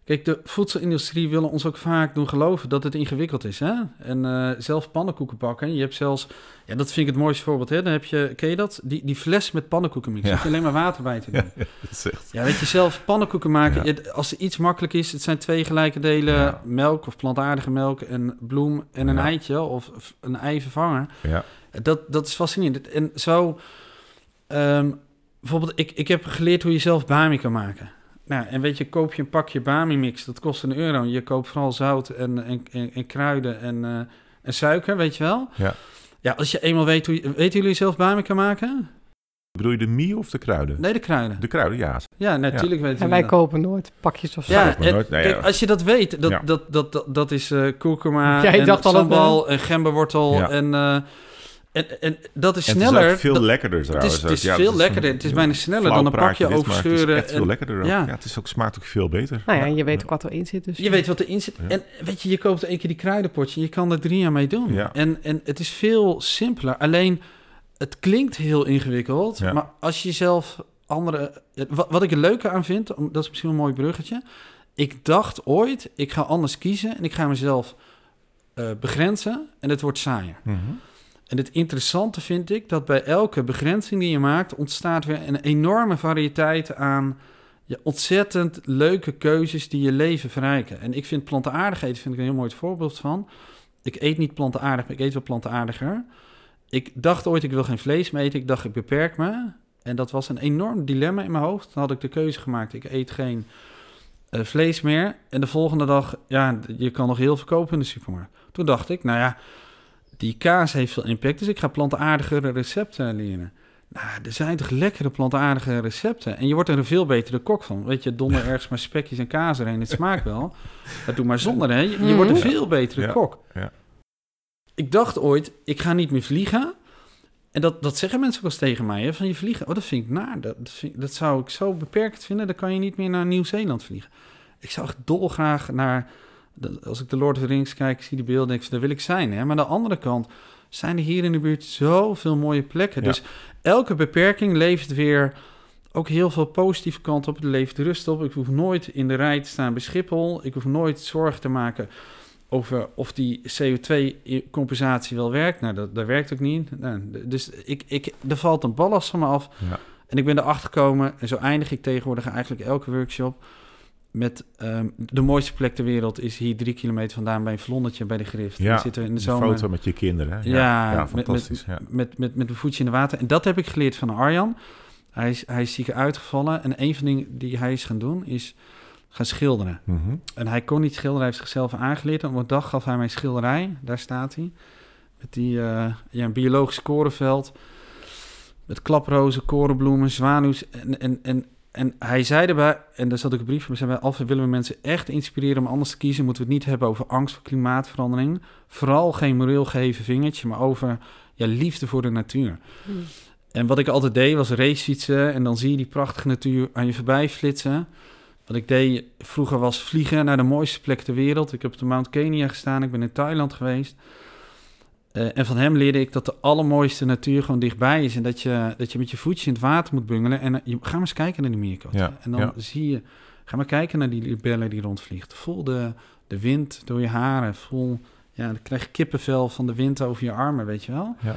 Kijk, de voedselindustrie willen ons ook vaak doen geloven dat het ingewikkeld is. Hè? En eh, zelf pannenkoeken bakken. Je hebt zelfs... Ja, dat vind ik het mooiste voorbeeld. Hè? Dan heb je, ken je dat? Die, die fles met pannenkoekenmix. Ja. Je alleen maar water bij te doen. <laughs> Ja, dat is echt... Ja, weet je, zelf pannenkoeken maken. Ja. Als er iets makkelijk is, het zijn twee gelijke delen Ja. melk of plantaardige melk en bloem en een eitje of of een eivervanger. Ja, Dat, dat is fascinerend. En zo, ehm, bijvoorbeeld, ik, ik heb geleerd hoe je zelf bami kan maken. Nou, en weet je, koop je een pakje bami mix, dat kost een euro. Je koopt vooral zout en, en, en, en kruiden en, eh, en suiker, weet je wel. ja. Ja, als je eenmaal weet hoe je... Weten jullie zelf bami kan maken? Bedoel je de mie of de kruiden? Nee, de kruiden. De kruiden, ja. Ja, natuurlijk weten En wij dat. kopen nooit pakjes of zo. Ja, en, nooit. Nee, kijk, ja. als je dat weet, dat, Ja. dat, dat, dat, dat is eh kurkuma <laughs> Jij en dacht al dat, sambal en gemberwortel Ja. en, eh, en, en dat is En het sneller. is veel dat- lekkerder het trouwens. is, het is Ja, veel lekkerder. Het is bijna sneller dan een pakje dit, overscheuren. Het is echt veel en- lekkerder ook. ja. Ja. het is ook, smaakt ook veel beter. Nou ja, je weet ook wat erin zit. Dus je weet wat erin zit. Ja. En weet je, je koopt één keer die kruidenpotje. Je kan er drie jaar mee doen. Ja. En, en het is veel simpeler. Alleen, het klinkt heel ingewikkeld. Ja. Maar als je zelf andere... Wat, wat ik er leuke aan vind, dat is misschien een mooi bruggetje. Ik dacht ooit, ik ga anders kiezen en ik ga mezelf eh, begrenzen. En het wordt saaier. Mhm. En het interessante vind ik dat bij elke begrenzing die je maakt, ontstaat weer een enorme variëteit aan ja, ontzettend leuke keuzes die je leven verrijken. En ik vind plantaardig eten vind ik een heel mooi voorbeeld van. Ik eet niet plantaardig, maar ik eet wel plantaardiger. Ik dacht ooit, ik wil geen vlees meer eten. Ik dacht, ik beperk me. En dat was een enorm dilemma in mijn hoofd. Dan had ik de keuze gemaakt, ik eet geen eh, vlees meer. En de volgende dag, ja, je kan nog heel veel kopen in de supermarkt. Toen dacht ik, nou ja, die kaas heeft veel impact, dus ik ga plantaardigere recepten leren. Nou, er zijn toch lekkere plantaardige recepten. En je wordt er een veel betere kok van. Weet je, donder <laughs> ergens maar spekjes en kaas erin. Het smaakt wel. Dat doe maar zonder, hè. Je, je wordt een Mhm. veel betere Ja, kok. ja. Ik dacht ooit, ik ga niet meer vliegen. En dat, dat zeggen mensen ook wel eens tegen mij, hè, van je vliegen. Oh, dat vind ik naar. Dat, dat, vind- dat zou ik zo beperkt vinden. Dan kan je niet meer naar Nieuw-Zeeland vliegen. Ik zou echt dolgraag naar... Als ik de Lord of the Rings kijk, zie die beelden, denk ik, daar wil ik zijn. Hè? Maar aan de andere kant zijn er hier in de buurt zoveel mooie plekken. Ja. Dus elke beperking levert weer ook heel veel positieve kanten op. Het levert rust op. Ik hoef nooit in de rij te staan bij Schiphol. Ik hoef nooit zorgen te maken over of die CO2-compensatie wel werkt. Nou, dat, dat werkt ook niet. Nou, dus ik, ik, er valt een ballast van me af. Ja. En ik ben erachter gekomen, en zo eindig ik tegenwoordig eigenlijk elke workshop... met ehm, de mooiste plek ter wereld is hier drie kilometer vandaan... bij een vlonnetje bij de Grift. Ja, zitten we in de zomer... foto met je kinderen. hè? Ja, ja, met- fantastisch. ja. met, met, met een voetje in de water. En dat heb ik geleerd van Arjan. Hij is, hij is ziek uitgevallen. En een van de dingen die hij is gaan doen, is gaan schilderen. Mhm. En hij kon niet schilderen, hij heeft zichzelf aangeleerd. En op een dag gaf hij mij schilderij, daar staat hij. Met die, eh, ja, een biologisch korenveld. Met klaprozen, korenbloemen, zwanuws. En, en, en, en hij zei erbij, en daar zat ik een brief van, zei bij willen we mensen echt inspireren om anders te kiezen, moeten we het niet hebben over angst voor klimaatverandering. Vooral geen moreel geheven vingertje, maar over ja, liefde voor de natuur. Hmm. En wat ik altijd deed was racefietsen en dan zie je die prachtige natuur aan je voorbij flitsen. Wat ik deed vroeger was vliegen naar de mooiste plek ter wereld. Ik heb op de Mount Kenya gestaan, ik ben in Thailand geweest. Eh, en van hem leerde ik dat de allermooiste natuur gewoon dichtbij is. En dat je, dat je met je voetje in het water moet bungelen. En eh, je, ga maar eens kijken naar die meerkat. Ja, en dan ja. zie je, ga maar kijken naar die libelle die rondvliegt. Voel de, de wind door je haren. Voel, ja, dan krijg je kippenvel van de wind over je armen, weet je wel. Ja.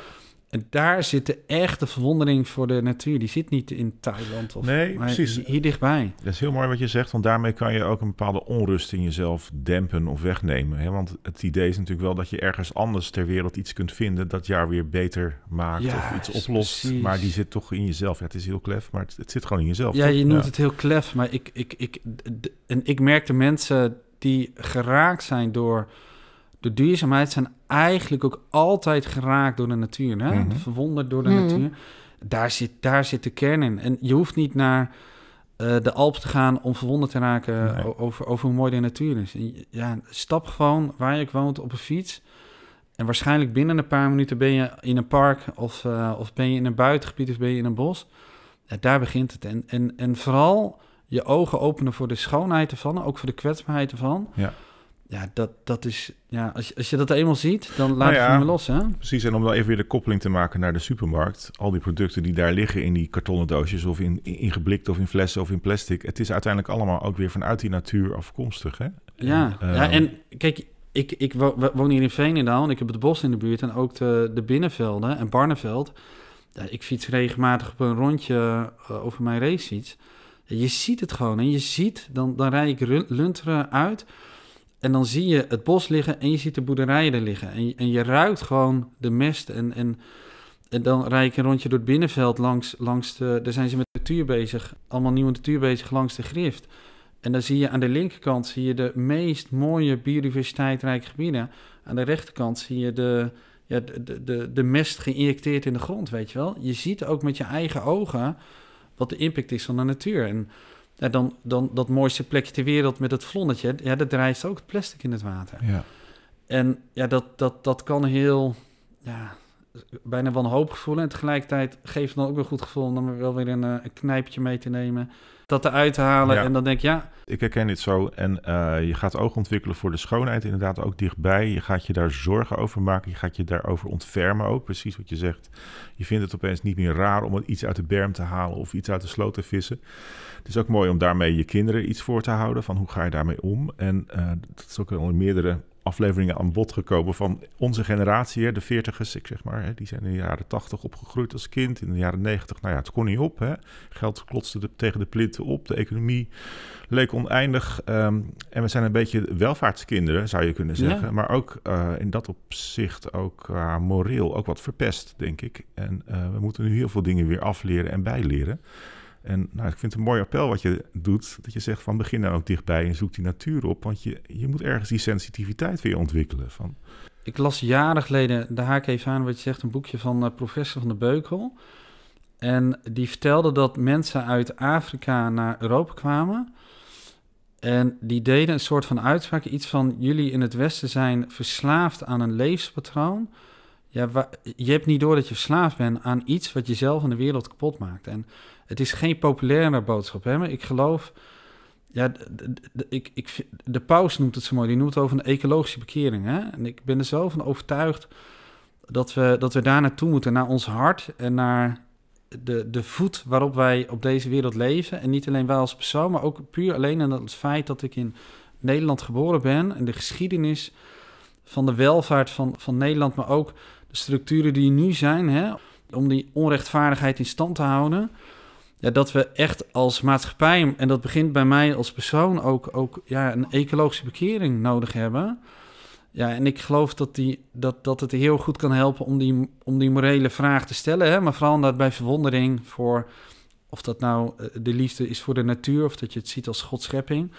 En daar zit de echte verwondering voor de natuur. Die zit niet in Thailand of Nee, maar precies. hier dichtbij. Dat is heel mooi wat je zegt, want daarmee kan je ook een bepaalde onrust in jezelf dempen of wegnemen. Hè? Want het idee is natuurlijk wel dat je ergens anders ter wereld iets kunt vinden dat jou weer beter maakt of iets oplost. precies. Maar die zit toch in jezelf. Ja, het is heel klef, maar het, het zit gewoon in jezelf. Ja, toch? je noemt het heel klef, maar ik, ik, ik, en ik merk de mensen die geraakt zijn door de duurzaamheid, zijn eigenlijk ook altijd geraakt door de natuur. Hè? Mhm. Verwonderd door de Mhm. natuur. Daar zit, daar zit de kern in. En je hoeft niet naar eh, de Alpen te gaan om verwonderd te raken Nee. over, over hoe mooi de natuur is. Ja, stap gewoon waar je ook woont op een fiets. En waarschijnlijk binnen een paar minuten ben je in een park of, eh, of ben je in een buitengebied of ben je in een bos. Ja, daar begint het. En, en, en vooral je ogen openen voor de schoonheid ervan, ook voor de kwetsbaarheid ervan. Ja. Ja, dat, dat is, ja als, je, als je dat eenmaal ziet, dan laat Nou je het niet meer los, hè? Precies, en om dan even weer de koppeling te maken naar de supermarkt. Al die producten die daar liggen in die kartonnen doosjes of in, in, in geblikt of in flessen of in plastic. Het is uiteindelijk allemaal ook weer vanuit die natuur afkomstig. Hè? Ja, En, ja ehm, en kijk, ik, ik wo- wo- woon hier in Veenendaal en ik heb het bos in de buurt en ook de, de binnenvelden en Barneveld. Ja, ik fiets regelmatig op een rondje eh, over mijn racefiets. Je ziet het gewoon en je ziet, dan, dan rijd ik Lunteren uit en dan zie je het bos liggen en je ziet de boerderijen er liggen. En, je- en je ruikt gewoon de mest en, en, en dan rijd ik een rondje door het binnenveld langs, langs de, daar zijn ze met natuur bezig, allemaal nieuwe natuur bezig langs de grift. En dan zie je aan de linkerkant zie je de meest mooie biodiversiteitrijke gebieden. Aan de rechterkant zie je de, ja, de, de, de, de mest geïnjecteerd in de grond, weet je wel. Je ziet ook met je eigen ogen wat de impact is van de natuur. En ja, dan, dan dat mooiste plekje ter wereld met het vlonnetje, ja, dat drijft ook het plastic in het water. Ja. En ja, dat, dat, dat kan heel, ja, bijna wanhopig voelen. En tegelijkertijd geeft het dan ook weer een goed gevoel om dan wel weer een, eh, een knijpje mee te nemen. Dat eruit te halen Ja. en dan denk je, ja, Ik herken dit zo. En eh, je gaat oog ontwikkelen voor de schoonheid, inderdaad ook dichtbij. Je gaat je daar zorgen over maken. Je gaat je daarover ontfermen ook. Precies wat je zegt. Je vindt het opeens niet meer raar om iets uit de berm te halen of iets uit de sloot te vissen. Het is ook mooi om daarmee je kinderen iets voor te houden. Van hoe ga je daarmee om? En eh, dat is ook al in meerdere afleveringen aan bod gekomen van onze generatie, hè, de veertigers, ik zeg maar. Hè, die zijn in de jaren tachtig opgegroeid als kind. In de jaren negentig, nou ja, het kon niet op. Hè. Geld klotste de- tegen de plinten op. De economie leek oneindig. ehm, en we zijn een beetje welvaartskinderen, zou je kunnen zeggen. Ja. Maar ook eh, in dat opzicht ook qua moreel ook wat verpest, denk ik. En we moeten nu heel veel dingen weer afleren en bijleren. En nou, ik vind het een mooi appel wat je doet. Dat je zegt van begin nou ook dichtbij en zoek die natuur op. Want je, je moet ergens die sensitiviteit weer ontwikkelen. Van, Ik las jaren geleden, de haak even aan wat je zegt, een boekje van eh, professor van de Beukel. En die vertelde dat mensen uit Afrika naar Europa kwamen. En die deden een soort van uitspraak, iets van jullie in het Westen zijn verslaafd aan een levenspatroon. Ja, je hebt niet door dat je verslaafd bent aan iets wat jezelf en de wereld kapot maakt. En het is geen populaire boodschap, hè, maar ik geloof... Ja, d- d- d- ik, ik, de paus noemt het zo mooi. Die noemt het over een ecologische bekering. Hè? En ik ben er zo van overtuigd dat we, dat we daar naartoe moeten. Naar ons hart en naar de, de voet waarop wij op deze wereld leven. En niet alleen wij als persoon, maar ook puur alleen aan het feit dat ik in Nederland geboren ben. En de geschiedenis van de welvaart van, van Nederland, maar ook de structuren die nu zijn. Hè? Om die onrechtvaardigheid in stand te houden. ja, dat we echt als maatschappij, en dat begint bij mij als persoon ook, ook ja, een ecologische bekering nodig hebben. Ja, en ik geloof dat, die, dat, dat het heel goed kan helpen om die, om die morele vraag te stellen. Hè? Maar vooral dat bij verwondering voor of dat nou eh, de liefde is voor de natuur of dat je het ziet als Godschepping.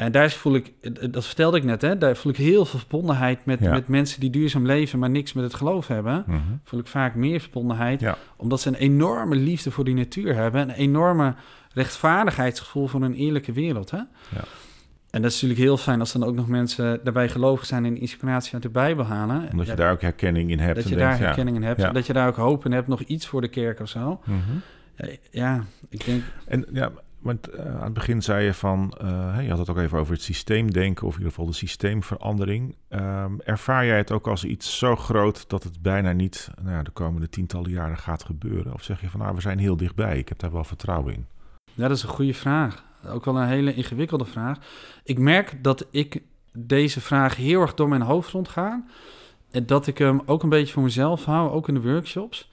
En daar voel ik, dat vertelde ik net, hè, daar voel ik heel veel verbondenheid met, met mensen die duurzaam leven, maar niks met het geloof hebben. Mm Voel ik vaak meer verbondenheid, omdat ze een enorme liefde voor die natuur hebben, een enorme rechtvaardigheidsgevoel voor een eerlijke wereld. Hè? Ja. En dat is natuurlijk heel fijn als dan ook nog mensen daarbij gelovig zijn en inspiratie uit de Bijbel halen. Omdat je daar ook herkenning in hebt. Dat je daar herkenning in hebt. Dat je daar ook hoop in hebt, nog iets voor de kerk of zo. Mhm. ja, ik denk... En ja, want uh, aan het begin zei je van, uh, je had het ook even over het systeemdenken, of in ieder geval de systeemverandering. Um, ervaar jij het ook als iets zo groot dat het bijna niet nou de komende tientallen jaren gaat gebeuren? Of zeg je van, nou, we zijn heel dichtbij, ik heb daar wel vertrouwen in? Dat is een goede vraag. Ook wel een hele ingewikkelde vraag. Ik merk dat ik deze vraag heel erg door mijn hoofd rondga. En dat ik hem ook een beetje voor mezelf hou, ook in de workshops.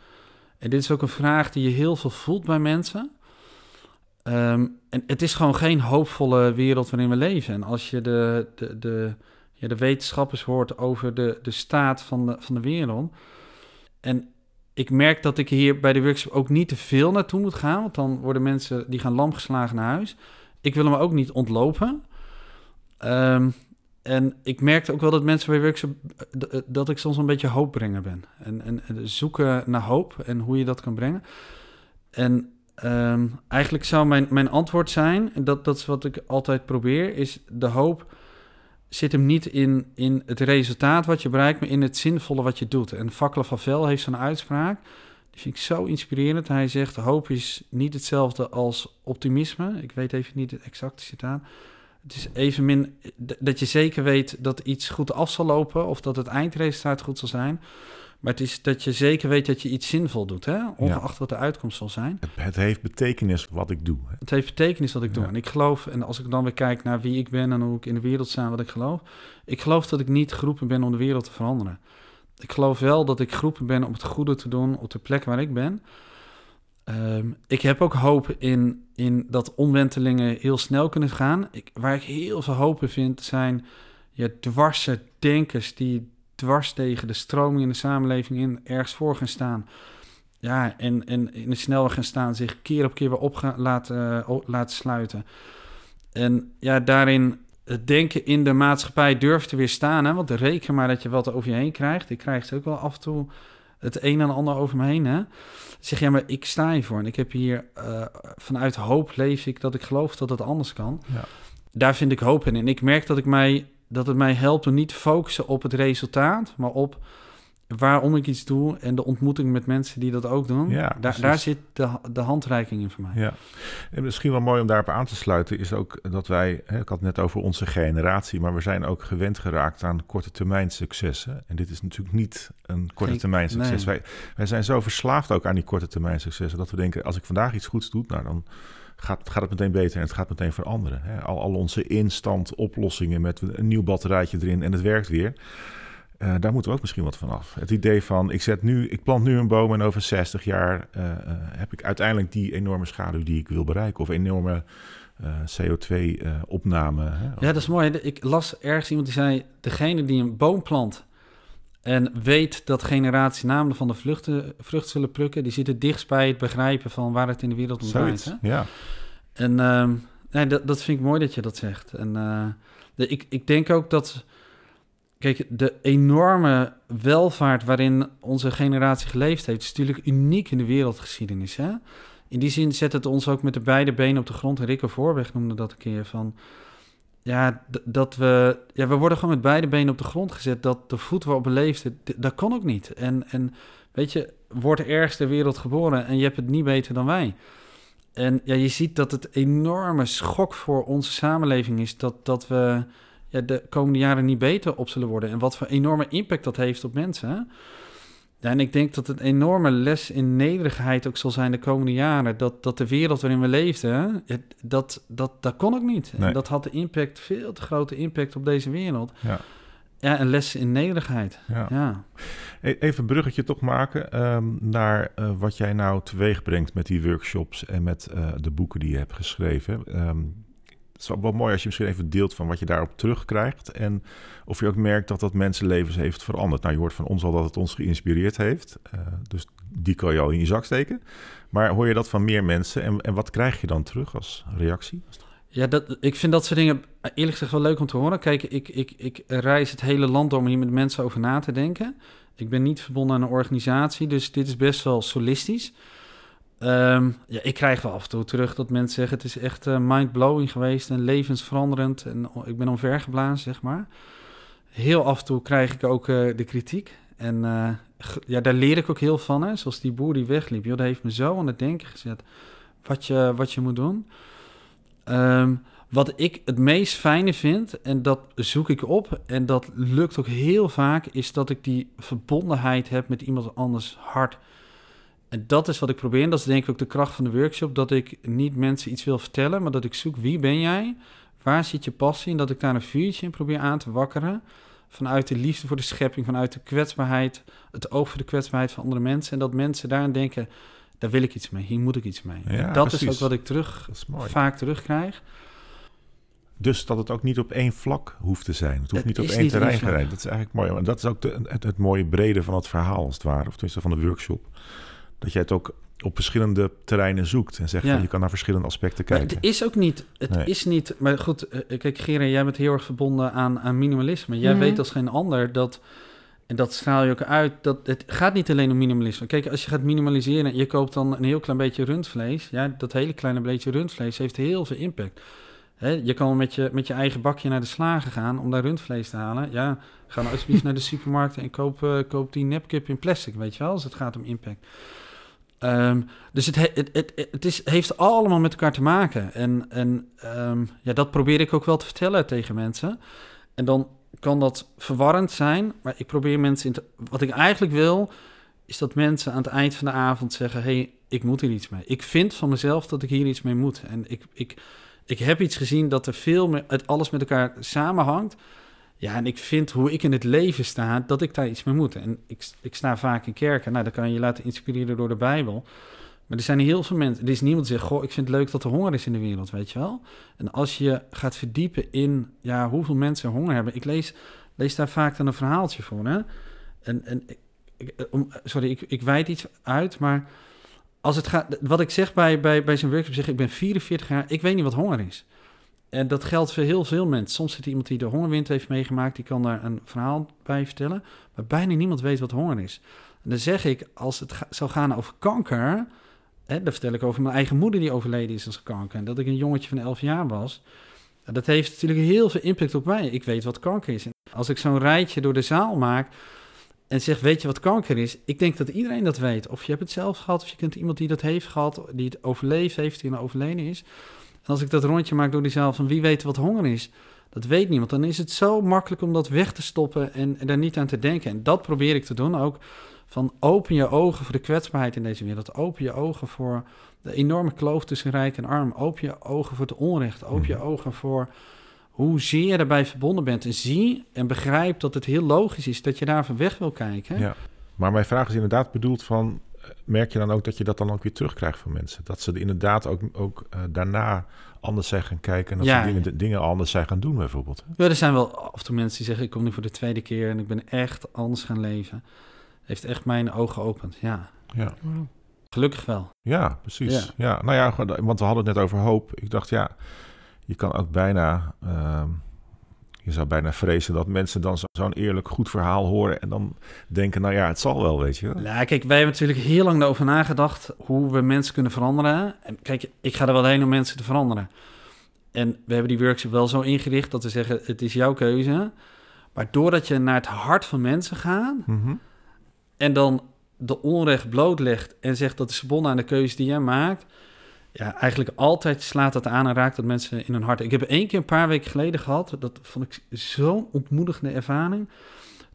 En dit is ook een vraag die je heel veel voelt bij mensen. Ehm, en het is gewoon geen hoopvolle wereld waarin we leven. En als je de, de, de, ja, de wetenschappers hoort over de, de staat van de, van de wereld. En ik merk dat ik hier bij de workshop ook niet te veel naartoe moet gaan. Want dan worden mensen die gaan lam geslagen naar huis. Ik wil hem ook niet ontlopen. Um, en ik merkte ook wel dat mensen bij workshop... dat ik soms een beetje hoopbrenger ben. En, en, en zoeken naar hoop en hoe je dat kan brengen. En Um, eigenlijk zou mijn, mijn antwoord zijn, dat, dat is wat ik altijd probeer, is de hoop zit hem niet in, in het resultaat wat je bereikt, maar in het zinvolle wat je doet. En Vakla Vel heeft zo'n uitspraak, die vind ik zo inspirerend. Hij zegt, hoop is niet hetzelfde als optimisme. Ik weet even niet het exacte citaat. Het is evenmin dat je zeker weet dat iets goed af zal lopen of dat het eindresultaat goed zal zijn. Maar het is dat je zeker weet dat je iets zinvol doet, hè? ongeacht wat de uitkomst zal zijn. Het, het, heeft betekenis wat ik doe. Het heeft betekenis wat ik doe. En ik geloof, en als ik dan weer kijk naar wie ik ben en hoe ik in de wereld sta, wat ik geloof. Ik geloof dat ik niet geroepen ben om de wereld te veranderen. Ik geloof wel dat ik geroepen ben om het goede te doen op de plek waar ik ben. Ehm, ik heb ook hoop in, in dat omwentelingen heel snel kunnen gaan. Ik, waar ik heel veel hoop in vind, zijn ja, dwarse denkers die dwars tegen de stroming in de samenleving in ergens voor gaan staan. Ja, en, en in de snelweg gaan staan, zich keer op keer weer op gaan laten, uh, laten sluiten. En ja, daarin het denken in de maatschappij durft te weerstaan. Hè? Want reken maar dat je wat over je heen krijgt. Ik krijg het ook wel af en toe het een en ander over me heen. Hè? Zeg ja, maar ik sta hiervoor. En ik heb hier uh, vanuit hoop leef ik dat ik geloof dat het anders kan. Ja. Daar vind ik hoop in. En ik merk dat ik mij dat het mij helpt om niet te focussen op het resultaat, maar op waarom ik iets doe en de ontmoeting met mensen die dat ook doen. Ja, daar, daar zit de, de handreiking in voor mij. Ja, en misschien wel mooi om daarop aan te sluiten is ook dat wij, hè, ik had het net over onze generatie, maar we zijn ook gewend geraakt aan korte termijn successen. En dit is natuurlijk niet een korte termijn succes. Wij, wij zijn zo verslaafd ook aan die korte termijn successen dat we denken, als ik vandaag iets goeds doe, nou dan gaat, gaat het meteen beter en het gaat meteen veranderen. Hè? Al, al onze instant oplossingen met een nieuw batterijtje erin en het werkt weer. Uh, daar moeten we ook misschien wat van af. Het idee van ik zet nu, ik plant nu een boom en over 60 jaar uh, uh, heb ik uiteindelijk die enorme schaduw die ik wil bereiken. Of enorme CO2-opname. ja, dat is mooi. Ik las ergens iemand die zei: degene die een boom plant en weet dat generatie namen van de vluchten, vrucht zullen plukken, die zitten dichtst bij het begrijpen van waar het in de wereld om draait. Ja. En uh, nee, dat, dat vind ik mooi dat je dat zegt. En uh, de, ik, ik denk ook dat, kijk, de enorme welvaart waarin onze generatie geleefd heeft, is natuurlijk uniek in de wereldgeschiedenis. Hè? In die zin zet het ons ook met de beide benen op de grond. En Rikke Voorweg noemde dat een keer van ja, dat we, ja, we worden gewoon met beide benen op de grond gezet. Dat de voet waarop we leefden, dat kon ook niet. En, en weet je, wordt ergens ter wereld geboren en je hebt het niet beter dan wij. En ja, je ziet dat het enorme schok voor onze samenleving is dat, dat we ja, de komende jaren niet beter op zullen worden. En wat voor enorme impact dat heeft op mensen. Hè? Ja, en ik denk dat het een enorme les in nederigheid ook zal zijn de komende jaren. Dat, dat de wereld waarin we leefden, dat, dat, dat kon ik niet. En dat had de impact, veel te grote impact op deze wereld. Ja. Ja, en lessen in nederigheid. Ja. Ja. E- Even een bruggetje toch maken ehm, naar eh, wat jij nou teweeg brengt met die workshops en met eh, de boeken die je hebt geschreven. Ehm, het is wel, mooi als je misschien even deelt van wat je daarop terugkrijgt. En of je ook merkt dat dat mensenlevens heeft veranderd. Nou, je hoort van ons al dat het ons geïnspireerd heeft. eh, dus die kan je al in je zak steken. Maar hoor je dat van meer mensen? En, en wat krijg je dan terug als reactie? Ja, dat, ik vind dat soort dingen eh, eerlijk gezegd wel leuk om te horen. Kijk, ik, ik, ik reis het hele land door om hier met mensen over na te denken. Ik ben niet verbonden aan een organisatie, dus dit is best wel solistisch. Ehm, ja, ik krijg wel af en toe terug dat mensen zeggen... het is echt eh, mind-blowing geweest en levensveranderend. En ik ben omvergeblazen, zeg maar. Heel af en toe krijg ik ook eh, de kritiek. En eh, ja, daar leer ik ook heel van. Hè. Zoals die boer die wegliep. Joh, dat heeft me zo aan het denken gezet wat je, wat je moet doen. Ehm, wat ik het meest fijne vind, en dat zoek ik op, en dat lukt ook heel vaak, is dat ik die verbondenheid heb met iemand anders hart. En dat is wat ik probeer. En dat is denk ik ook de kracht van de workshop. Dat ik niet mensen iets wil vertellen, maar dat ik zoek wie ben jij? Waar zit je passie? En dat ik daar een vuurtje in probeer aan te wakkeren. Vanuit de liefde voor de schepping, vanuit de kwetsbaarheid, het oog voor de kwetsbaarheid van andere mensen. En dat mensen daarin denken, daar wil ik iets mee, hier moet ik iets mee. Ja, dat is ook wat ik terug, vaak terugkrijg. Dus dat het ook niet op één vlak hoeft te zijn. Het hoeft Het niet op één niet terrein gereden. Dat is eigenlijk mooi. En dat is ook de, het, het mooie brede van het verhaal, als het ware. Of tenminste van de workshop. Dat jij het ook op verschillende terreinen zoekt. En zegt Ja. van je kan naar verschillende aspecten Maar kijken. het is ook niet. Het Nee. is niet. Maar goed, eh, kijk, Gera, jij bent heel erg verbonden aan, aan minimalisme. Jij Mhm. weet als geen ander dat. En dat straal je ook uit. Dat het gaat niet alleen om minimalisme. Kijk, als je gaat minimaliseren en je koopt dan een heel klein beetje rundvlees. Ja, dat hele kleine beetje rundvlees heeft heel veel impact. Hè, je kan met je, met je eigen bakje naar de slager gaan om daar rundvlees te halen. Ja, ga nou alsjeblieft <laughs> naar de supermarkt en koop, eh, koop die nepkip in plastic, weet je wel, als het gaat om impact. Ehm, dus het, he- het, het, het is, heeft allemaal met elkaar te maken. En, en ehm, ja, dat probeer ik ook wel te vertellen tegen mensen. En dan kan dat verwarrend zijn, maar ik probeer mensen in. Wat ik eigenlijk wil, is dat mensen aan het eind van de avond zeggen... hey, ik moet hier iets mee. Ik vind van mezelf dat ik hier iets mee moet. En ik, ik, ik heb iets gezien dat er veel meer... Het alles met elkaar samenhangt. Ja, en ik vind hoe ik in het leven sta, dat ik daar iets mee moet. En ik, ik sta vaak in kerken. Nou, dan kan je je laten inspireren door de Bijbel. Maar er zijn heel veel mensen... Er is niemand die zegt, goh, ik vind het leuk dat er honger is in de wereld, weet je wel? En als je gaat verdiepen in ja, hoeveel mensen honger hebben... Ik lees, lees daar vaak dan een verhaaltje voor, hè? En, en ik- ik, om, sorry, ik, ik wijd iets uit, maar... Als het gaat, wat ik zeg bij, bij, bij zo'n workshop, zeg ik ben 44 jaar, ik weet niet wat honger is. En dat geldt voor heel veel mensen. Soms zit er iemand die de hongerwind heeft meegemaakt, die kan daar een verhaal bij vertellen. Maar bijna niemand weet wat honger is. En dan zeg ik, als het zou gaan over kanker, hè, dan vertel ik over mijn eigen moeder die overleden is aan kanker. En dat ik een jongetje van 11 jaar was. En Dat heeft natuurlijk heel veel impact op mij. Ik weet wat kanker is. En als ik zo'n rijtje door de zaal maak en zeg, weet je wat kanker is? Ik denk dat iedereen dat weet. Of je hebt het zelf gehad, of je kent iemand die dat heeft gehad, die het overleefd heeft, die een overleden is. En als ik dat rondje maak door die zaal van wie weet wat honger is, dat weet niemand. Dan is het zo makkelijk om dat weg te stoppen en, en daar niet aan te denken. En dat probeer ik te doen ook. Van open je ogen voor de kwetsbaarheid in deze wereld. Open je ogen voor de enorme kloof tussen rijk en arm. Open je ogen voor het onrecht. Open je Mhm. ogen voor hoezeer je daarbij verbonden bent. En zie en begrijp dat het heel logisch is dat je daarvan weg wil kijken. Ja. Maar mijn vraag is inderdaad bedoeld van... merk je dan ook dat je dat dan ook weer terugkrijgt van mensen? Dat ze er inderdaad ook, ook eh, daarna anders zijn gaan kijken... en dat Ja. ze dingen, de- dingen anders zijn gaan doen bijvoorbeeld. hè? Ja, er zijn wel af en toe mensen die zeggen: Ik kom nu voor de tweede keer en ik ben echt anders gaan leven. Heeft echt mijn ogen geopend. Ja, Ja. gelukkig wel. Ja, precies. Ja. Ja. nou ja, want we hadden het net over hoop. Ik dacht, ja, je kan ook bijna... ehm, je zou bijna vrezen dat mensen dan zo- zo'n eerlijk goed verhaal horen... en dan denken, nou ja, het zal wel, weet je wel. Nou, kijk, wij hebben natuurlijk heel lang over nagedacht hoe we mensen kunnen veranderen. En kijk, ik ga er wel heen om mensen te veranderen. En we hebben die workshop wel zo ingericht dat we zeggen: Het is jouw keuze. Maar doordat je naar het hart van mensen gaat Mhm. en dan de onrecht blootlegt en zegt dat is verbonden aan de keuze die jij maakt. Ja, eigenlijk altijd slaat dat aan en raakt dat mensen in hun hart. Ik heb één keer een paar weken geleden gehad, dat vond ik zo'n ontmoedigende ervaring.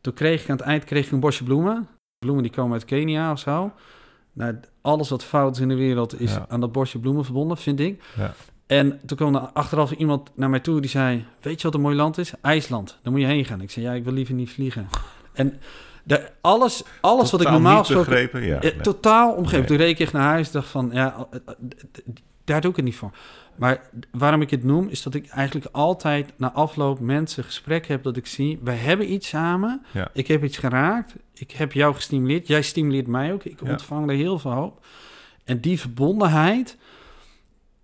Toen kreeg ik aan het eind kreeg ik een bosje bloemen. Bloemen die komen uit Kenia of zo. Nou, alles wat fout is in de wereld is Ja. aan dat bosje bloemen verbonden, vind ik. Ja. En toen kwam er achteraf iemand naar mij toe die zei... Weet je wat een mooi land is? IJsland. Daar moet je heen gaan. Ik zei, ja, ik wil liever niet vliegen. En de, alles, alles wat ik normaal niet gesproken... begrepen, ja. Eh, nee. Totaal omgeven. Toen reed ik echt naar huis dacht van, ja, eh, eh, daar doe ik het niet voor. Maar waarom ik het noem, is dat ik eigenlijk altijd na afloop mensen gesprek heb dat ik zie, we hebben iets samen, Ja. ik heb iets geraakt, ik heb jou gestimuleerd, jij stimuleert mij ook, ik Ja. ontvang er heel veel hoop. En die verbondenheid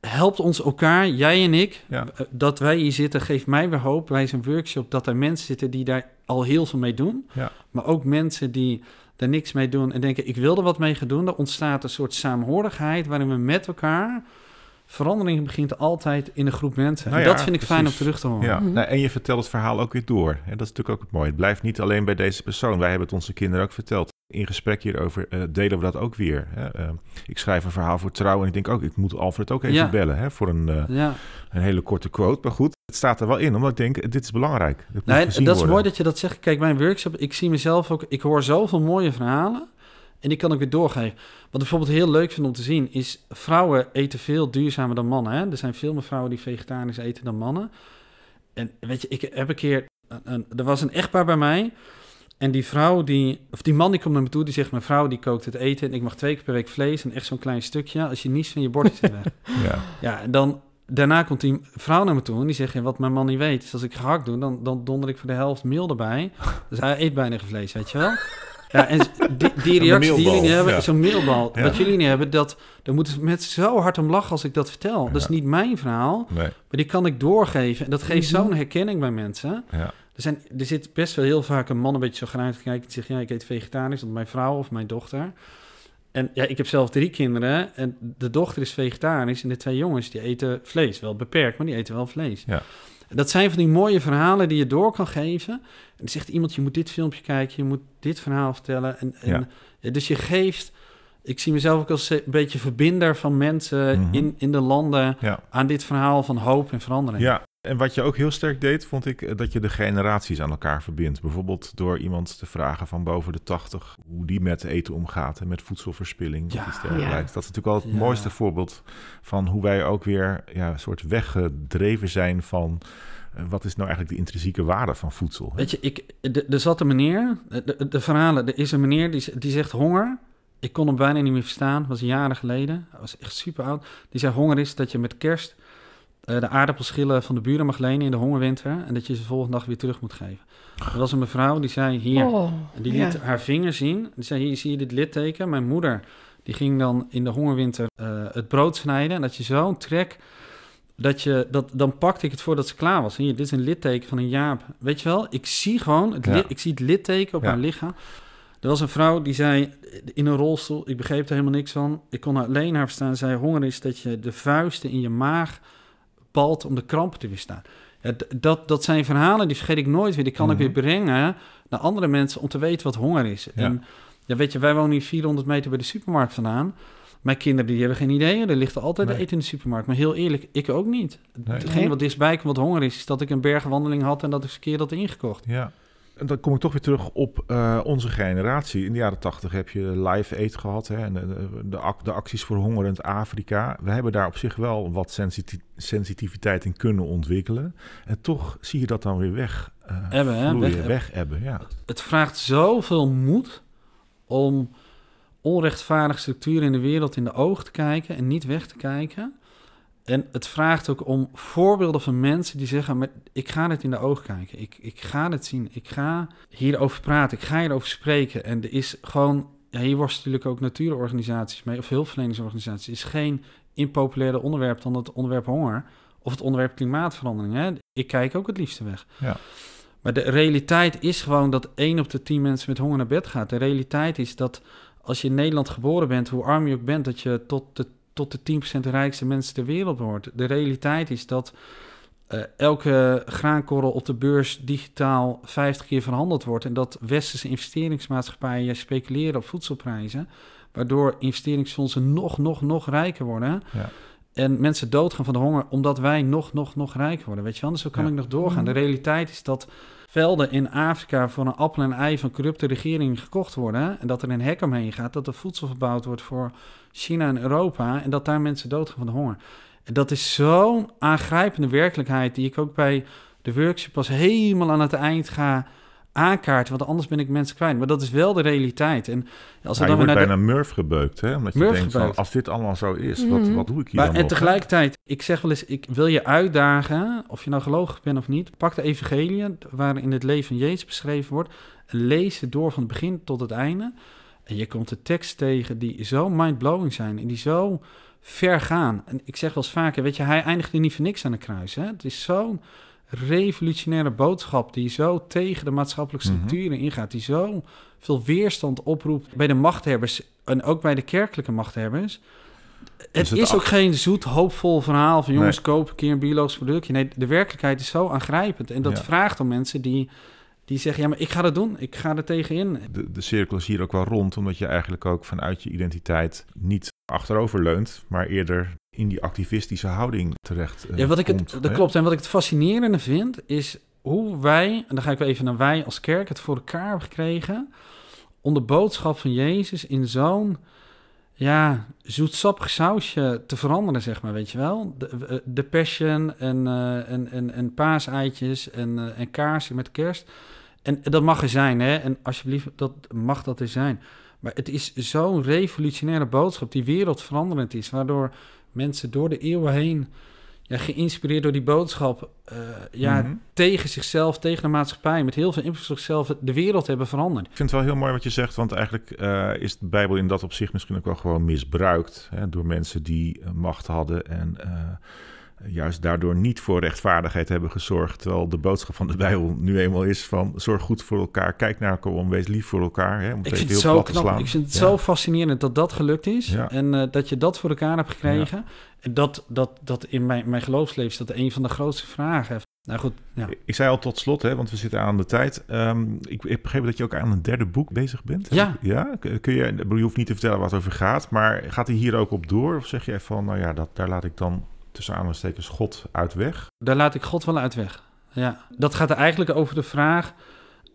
helpt ons elkaar, jij en ik, Ja. eh, dat wij hier zitten, geeft mij weer hoop. Wij zijn een workshop dat er mensen zitten die daar al heel veel mee doen. Ja. Maar ook mensen die er niks mee doen en denken, ik wil er wat mee gaan doen. Er ontstaat een soort saamhorigheid waarin we met elkaar... Verandering begint altijd in een groep mensen. Nou en ja, dat vind ik fijn om terug te horen. Ja, nou, en je vertelt het verhaal ook weer door. En dat is natuurlijk ook het mooie. Het blijft niet alleen bij deze persoon. Wij hebben het onze kinderen ook verteld. In gesprek hierover eh, delen we dat ook weer. Hè. Eh, ik schrijf een verhaal voor trouw en ik denk ook, ik moet Alfred ook even Ja. bellen hè, voor een, eh, Ja. een hele korte quote. Maar goed, het staat er wel in, omdat ik denk, dit is belangrijk. Moet Nee, dat is mooi dat je dat zegt. Kijk, mijn workshop, ik zie mezelf ook... Ik hoor zoveel mooie verhalen en die kan ik weer doorgeven. Wat ik bijvoorbeeld heel leuk vind om te zien is... Vrouwen eten veel duurzamer dan mannen. Hè? Er zijn veel meer vrouwen die vegetarisch eten dan mannen. En weet je, ik heb een keer... Een, een- er was een echtpaar bij mij... En die vrouw, die, of die man die komt naar me toe, die zegt: Mijn vrouw die kookt het eten en ik mag twee keer per week vlees en echt zo'n klein stukje. Als je niets van je bord zit weg. <laughs> Ja, Ja, en dan daarna komt die vrouw naar me toe en die zegt: ja, Wat mijn man niet weet, is als ik gehakt doe, dan, dan donder ik voor de helft meel erbij. <laughs> Dus hij eet bijna geen vlees, weet je wel? Ja, en die, die <laughs> reactie die jullie hebben, ja. zo'n Ja. wat jullie niet hebben, dat, daar moeten mensen zo hard om lachen als ik dat vertel. Dat is niet mijn verhaal, nee, maar die kan ik doorgeven. En dat geeft zo'n herkenning bij mensen. ja. Er, zijn, er zit best wel heel vaak een man een beetje zo graag te kijken. Die zegt, ja, ik eet vegetarisch, dat mijn vrouw of mijn dochter. En ja, ik heb zelf drie kinderen en de dochter is vegetarisch... en de twee jongens, die eten vlees. Wel beperkt, maar die eten wel vlees. Ja. Dat zijn van die mooie verhalen die je door kan geven. En dan zegt iemand, je moet dit filmpje kijken... je moet dit verhaal vertellen. En, en, Ja. dus je geeft... Ik zie mezelf ook als een beetje verbinder van mensen Mhm. in, in de landen... ja. aan dit verhaal van hoop en verandering. Ja, en wat je ook heel sterk deed, vond ik eh, dat je de generaties aan elkaar verbindt. Bijvoorbeeld door iemand te vragen van boven de 80 hoe die met eten omgaat en met voedselverspilling. Ja, of iets dergelijks. ja. Dat is natuurlijk wel het Ja. mooiste voorbeeld van hoe wij ook weer ja, een soort weggedreven zijn van eh, wat is nou eigenlijk de intrinsieke waarde van voedsel. hè? Weet je, ik, de- er zat een meneer, de, verhalen, er is een meneer die, die zegt honger. Ik kon hem bijna niet meer verstaan, was jaren geleden. Was echt super oud. Die zei honger is dat je met kerst eh, de aardappelschillen van de buren mag lenen in de hongerwinter. En dat je ze de volgende dag weer terug moet geven. Er was een mevrouw die zei hier, Oh, en die ja. liet haar vinger zien. Die zei, hier zie je dit litteken. Mijn moeder, die ging dan in de hongerwinter eh, het brood snijden. En dat je zo'n trek, dat je, dat, dan pakte ik het voordat ze klaar was. Hier, dit is een litteken van een jaap. Weet je wel, ik zie gewoon, het Ja. li- ik zie het litteken op Ja. haar lichaam. Er was een vrouw die zei, in een rolstoel, ik begreep er helemaal niks van. Ik kon alleen haar verstaan. Zij honger is dat je de vuisten in je maag balt om de krampen te weerstaan. Ja, dat, dat zijn verhalen, die vergeet ik nooit weer. Die kan ik Mhm. weer brengen naar andere mensen om te weten wat honger is. Ja. En ja, weet je, wij wonen hier 400 meter bij de supermarkt vandaan. Mijn kinderen die hebben geen idee. Er ligt altijd Nee. eten in de supermarkt. Maar heel eerlijk, ik ook niet. Nee. Wat dichtstbij komt wat honger is, is dat ik een bergwandeling had en dat ik verkeerd had ingekocht. Ja. En dan kom ik toch weer terug op eh, onze generatie. In de jaren tachtig heb je live eet gehad. Hè, en de, de, ac- de acties voor hongerend Afrika. We hebben daar op zich wel wat sensiti- sensitiviteit in kunnen ontwikkelen. En toch zie je dat dan weer weg. eh Ebben, hè? Weg- ja. Het vraagt zoveel moed om onrechtvaardige structuren in de wereld in de ogen te kijken en niet weg te kijken. En het vraagt ook om voorbeelden van mensen die zeggen: "Maar Ik ga het in de ogen kijken. Ik, ik ga het zien. Ik ga hierover praten. Ik ga hierover spreken. En er is gewoon. Ja, hier worstelen natuurlijk ook natuurorganisaties mee, of hulpverleningsorganisaties. Is geen impopulairder onderwerp dan het onderwerp honger of het onderwerp klimaatverandering. Hè? Ik kijk ook het liefste weg. Ja. Maar de realiteit is gewoon dat één op de tien mensen met honger naar bed gaat. De realiteit is dat als je in Nederland geboren bent, hoe arm je ook bent, dat je tot de, tot de 10% rijkste mensen ter wereld behoort. De realiteit is dat eh, elke graankorrel op de beurs digitaal 50 keer verhandeld wordt. En dat westerse investeringsmaatschappijen speculeren op voedselprijzen. Waardoor investeringsfondsen nog, nog, nog rijker worden. Ja. En mensen doodgaan van de honger omdat wij nog, nog, nog rijker worden. Weet je wel, dus zo kan Ja. ik nog doorgaan. De realiteit is dat velden in Afrika voor een appel en ei van corrupte regeringen gekocht worden. En dat er een hek omheen gaat, dat er voedsel verbouwd wordt voor China en Europa. En dat daar mensen doodgaan van de honger. En dat is zo'n aangrijpende werkelijkheid die ik ook bij de workshop pas helemaal aan het eind ga aankaarten. Want anders ben ik mensen kwijt. Maar dat is wel de realiteit. En als Ja, je dan wordt weer naar bijna Murph gebeukt, hè? Omdat je denkt van, als dit allemaal zo is, wat, Mhm. wat doe ik hier Maar, dan en nog? tegelijkertijd, ik zeg wel eens, ik wil je uitdagen, of je nou gelovig bent of niet, pak de evangelie, waarin het leven van Jezus beschreven wordt, lees het door van het begin tot het einde. En je komt de tekst tegen die zo mindblowing zijn en die zo ver gaan. En ik zeg wel eens vaker, weet je, hij eindigde niet voor niks aan de kruis. Hè? Het is zo'n revolutionaire boodschap die zo tegen de maatschappelijke Mhm. structuren ingaat, die zo veel weerstand oproept bij de machthebbers en ook bij de kerkelijke machthebbers. Het het is ook geen zoet, hoopvol verhaal van jongens, Nee. koop een keer een biologisch productje. Nee, de werkelijkheid is zo aangrijpend. En dat Ja. vraagt om mensen die, die zeggen, ja, maar ik ga dat doen. Ik ga er tegenin. De, de cirkel is hier ook wel rond, omdat je eigenlijk ook vanuit je identiteit niet achterover leunt, maar eerder in die activistische houding terecht eh, Ja, wat ik het, dat hè? klopt. En wat ik het fascinerende vind, is hoe wij, en dan ga ik wel even naar wij als kerk, het voor elkaar hebben gekregen om de boodschap van Jezus in zo'n ja, zoetsappig sausje te veranderen, zeg maar, weet je wel. De, eh, de passion en, eh, en, en, en paaseitjes en, eh, en kaarsen met kerst. En, en dat mag er zijn, hè. En alsjeblieft, dat mag dat er zijn. Maar het is zo'n revolutionaire boodschap die wereldveranderend is, waardoor mensen door de eeuwen heen, ja, geïnspireerd door die boodschap, eh, ja, Mhm. tegen zichzelf, tegen de maatschappij, met heel veel invloed op zichzelf, de wereld hebben veranderd. Ik vind het wel heel mooi wat je zegt, want eigenlijk eh, is de Bijbel in dat opzicht misschien ook wel gewoon misbruikt hè, door mensen die eh, macht hadden en juist daardoor niet voor rechtvaardigheid hebben gezorgd. Terwijl de boodschap van de Bijbel nu eenmaal is van zorg goed voor elkaar, kijk naar elkaar om, wees lief voor elkaar. Hè, om Ik vind het heel zo knap. slaan. Ik vind het Ja. zo fascinerend dat dat gelukt is. Ja. En eh, dat je dat voor elkaar hebt gekregen. En dat, dat, dat in mijn, mijn geloofsleven is dat een van de grootste vragen. Nou goed, ja. Ik zei al tot slot, hè, want we zitten aan de tijd. Ehm, ik heb begrepen dat je ook aan een derde boek bezig bent. Ja. ja? Kun je, ik je hoeft niet te vertellen waar het over gaat, maar gaat hij hier ook op door? Of zeg je van, nou ja, dat, daar laat ik dan tussen aanhalingstekens God uit weg? Daar laat ik God wel uit weg. Ja. Dat gaat er eigenlijk over de vraag...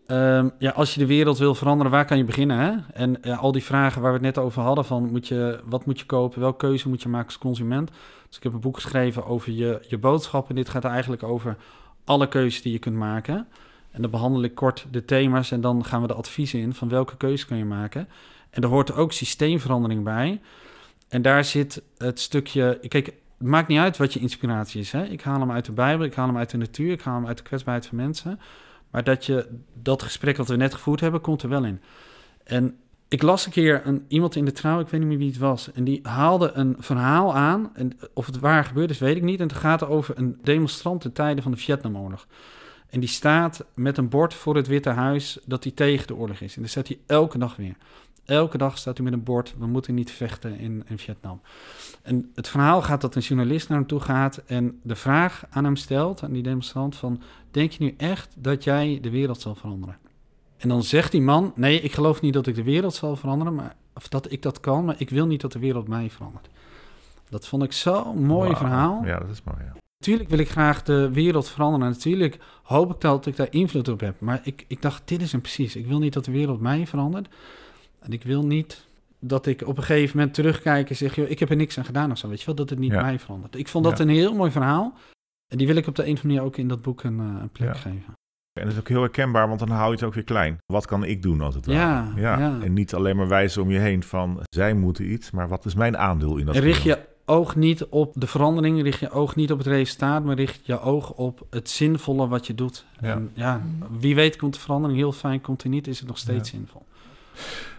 ehm, ja, als je de wereld wil veranderen, waar kan je beginnen? Hè? En al die vragen waar we het net over hadden... van moet je, wat moet je kopen, welke keuze moet je maken als consument? Dus ik heb een boek geschreven over je, je boodschap... en dit gaat eigenlijk over alle keuzes die je kunt maken. En dan behandel ik kort de thema's... en dan gaan we de adviezen in van welke keuze kan je maken. En er hoort ook systeemverandering bij... En daar zit het stukje. Kijk, het maakt niet uit wat je inspiratie is. Hè? Ik haal hem uit de Bijbel, ik haal hem uit de natuur, ik haal hem uit de kwetsbaarheid van mensen. Maar dat je dat gesprek wat we net gevoerd hebben, komt er wel in. En ik las een keer iemand in de trouw, ik weet niet meer wie het was. En die haalde een verhaal aan. En of het waar gebeurd is, weet ik niet. En het gaat over een demonstrant ten tijde van de Vietnamoorlog. En die staat met een bord voor het Witte Huis dat hij tegen de oorlog is. En daar staat hij elke dag weer. Elke dag staat hij met een bord, we moeten niet vechten in, in Vietnam. En het verhaal gaat dat een journalist naar hem toe gaat en de vraag aan hem stelt, aan die demonstrant, van... Denk je nu echt dat jij de wereld zal veranderen? En dan zegt die man, nee, ik geloof niet dat ik de wereld zal veranderen, maar, of dat ik dat kan, maar ik wil niet dat de wereld mij verandert. Dat vond ik zo'n mooi verhaal. Ja, dat is mooi, ja. Natuurlijk wil ik graag de wereld veranderen. En natuurlijk hoop ik dat ik daar invloed op heb. Maar ik, ik dacht, dit is hem precies. Ik wil niet dat de wereld mij verandert. En ik wil niet dat ik op een gegeven moment terugkijk en zeg... Joh, ik heb er niks aan gedaan of zo, weet je wel? Dat het niet Ja. mij verandert. Ik vond dat Ja. een heel mooi verhaal. En die wil ik op de een of andere manier ook in dat boek een, eh, een plek Ja. geven. En dat is ook heel herkenbaar, want dan hou je het ook weer klein. Wat kan ik doen als het Ja, ware? ja. En niet alleen maar wijzen om je heen van, zij moeten iets, maar wat is mijn aandeel in dat En richt je oog niet op de verandering, richt je oog niet op het resultaat... maar richt je oog op het zinvolle wat je doet. Ja. En ja, wie weet komt de verandering heel fijn, komt hij niet... is het nog steeds Ja. zinvol.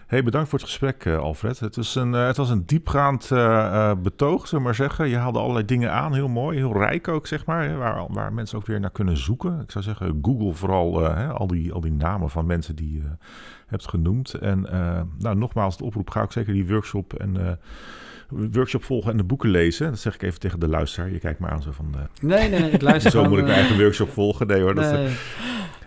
Hey, bedankt voor het gesprek, eh, Alfred. Het was een, eh, het was een diepgaand eh, eh, betoog, zullen we maar zeggen. Je haalde allerlei dingen aan, heel mooi, heel rijk ook, zeg maar. Hè, waar, waar mensen ook weer naar kunnen zoeken. Ik zou zeggen, Google vooral hè, al, die, al die namen van mensen die je hebt genoemd. En eh, nou, nogmaals, de oproep, ga ook zeker die workshop en... workshop volgen en de boeken lezen. Dat zeg ik even tegen de luisteraar. Je kijkt maar aan zo van... eh, Nee, nee, nee, ik luister <laughs> zo moet ik mijn eh, eigen workshop volgen. Nee hoor, dat is,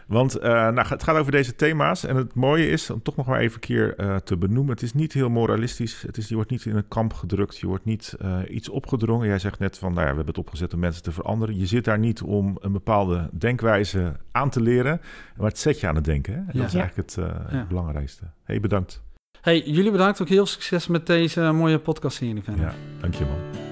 want eh, nou, het gaat over deze thema's. En het mooie is, om toch nog maar even een keer te benoemen... het is niet heel moralistisch. Het is, je wordt niet in een kamp gedrukt. Je wordt niet iets opgedrongen. Jij zegt net van, nou ja, we hebben het opgezet om mensen te veranderen. Je zit daar niet om een bepaalde denkwijze aan te leren... maar het zet je aan het denken. Hè? En Ja. Dat is eigenlijk het, Ja. het belangrijkste. hey, bedankt. Hey, jullie bedankt ook heel succes met deze mooie podcast serie. Ja, dankjewel.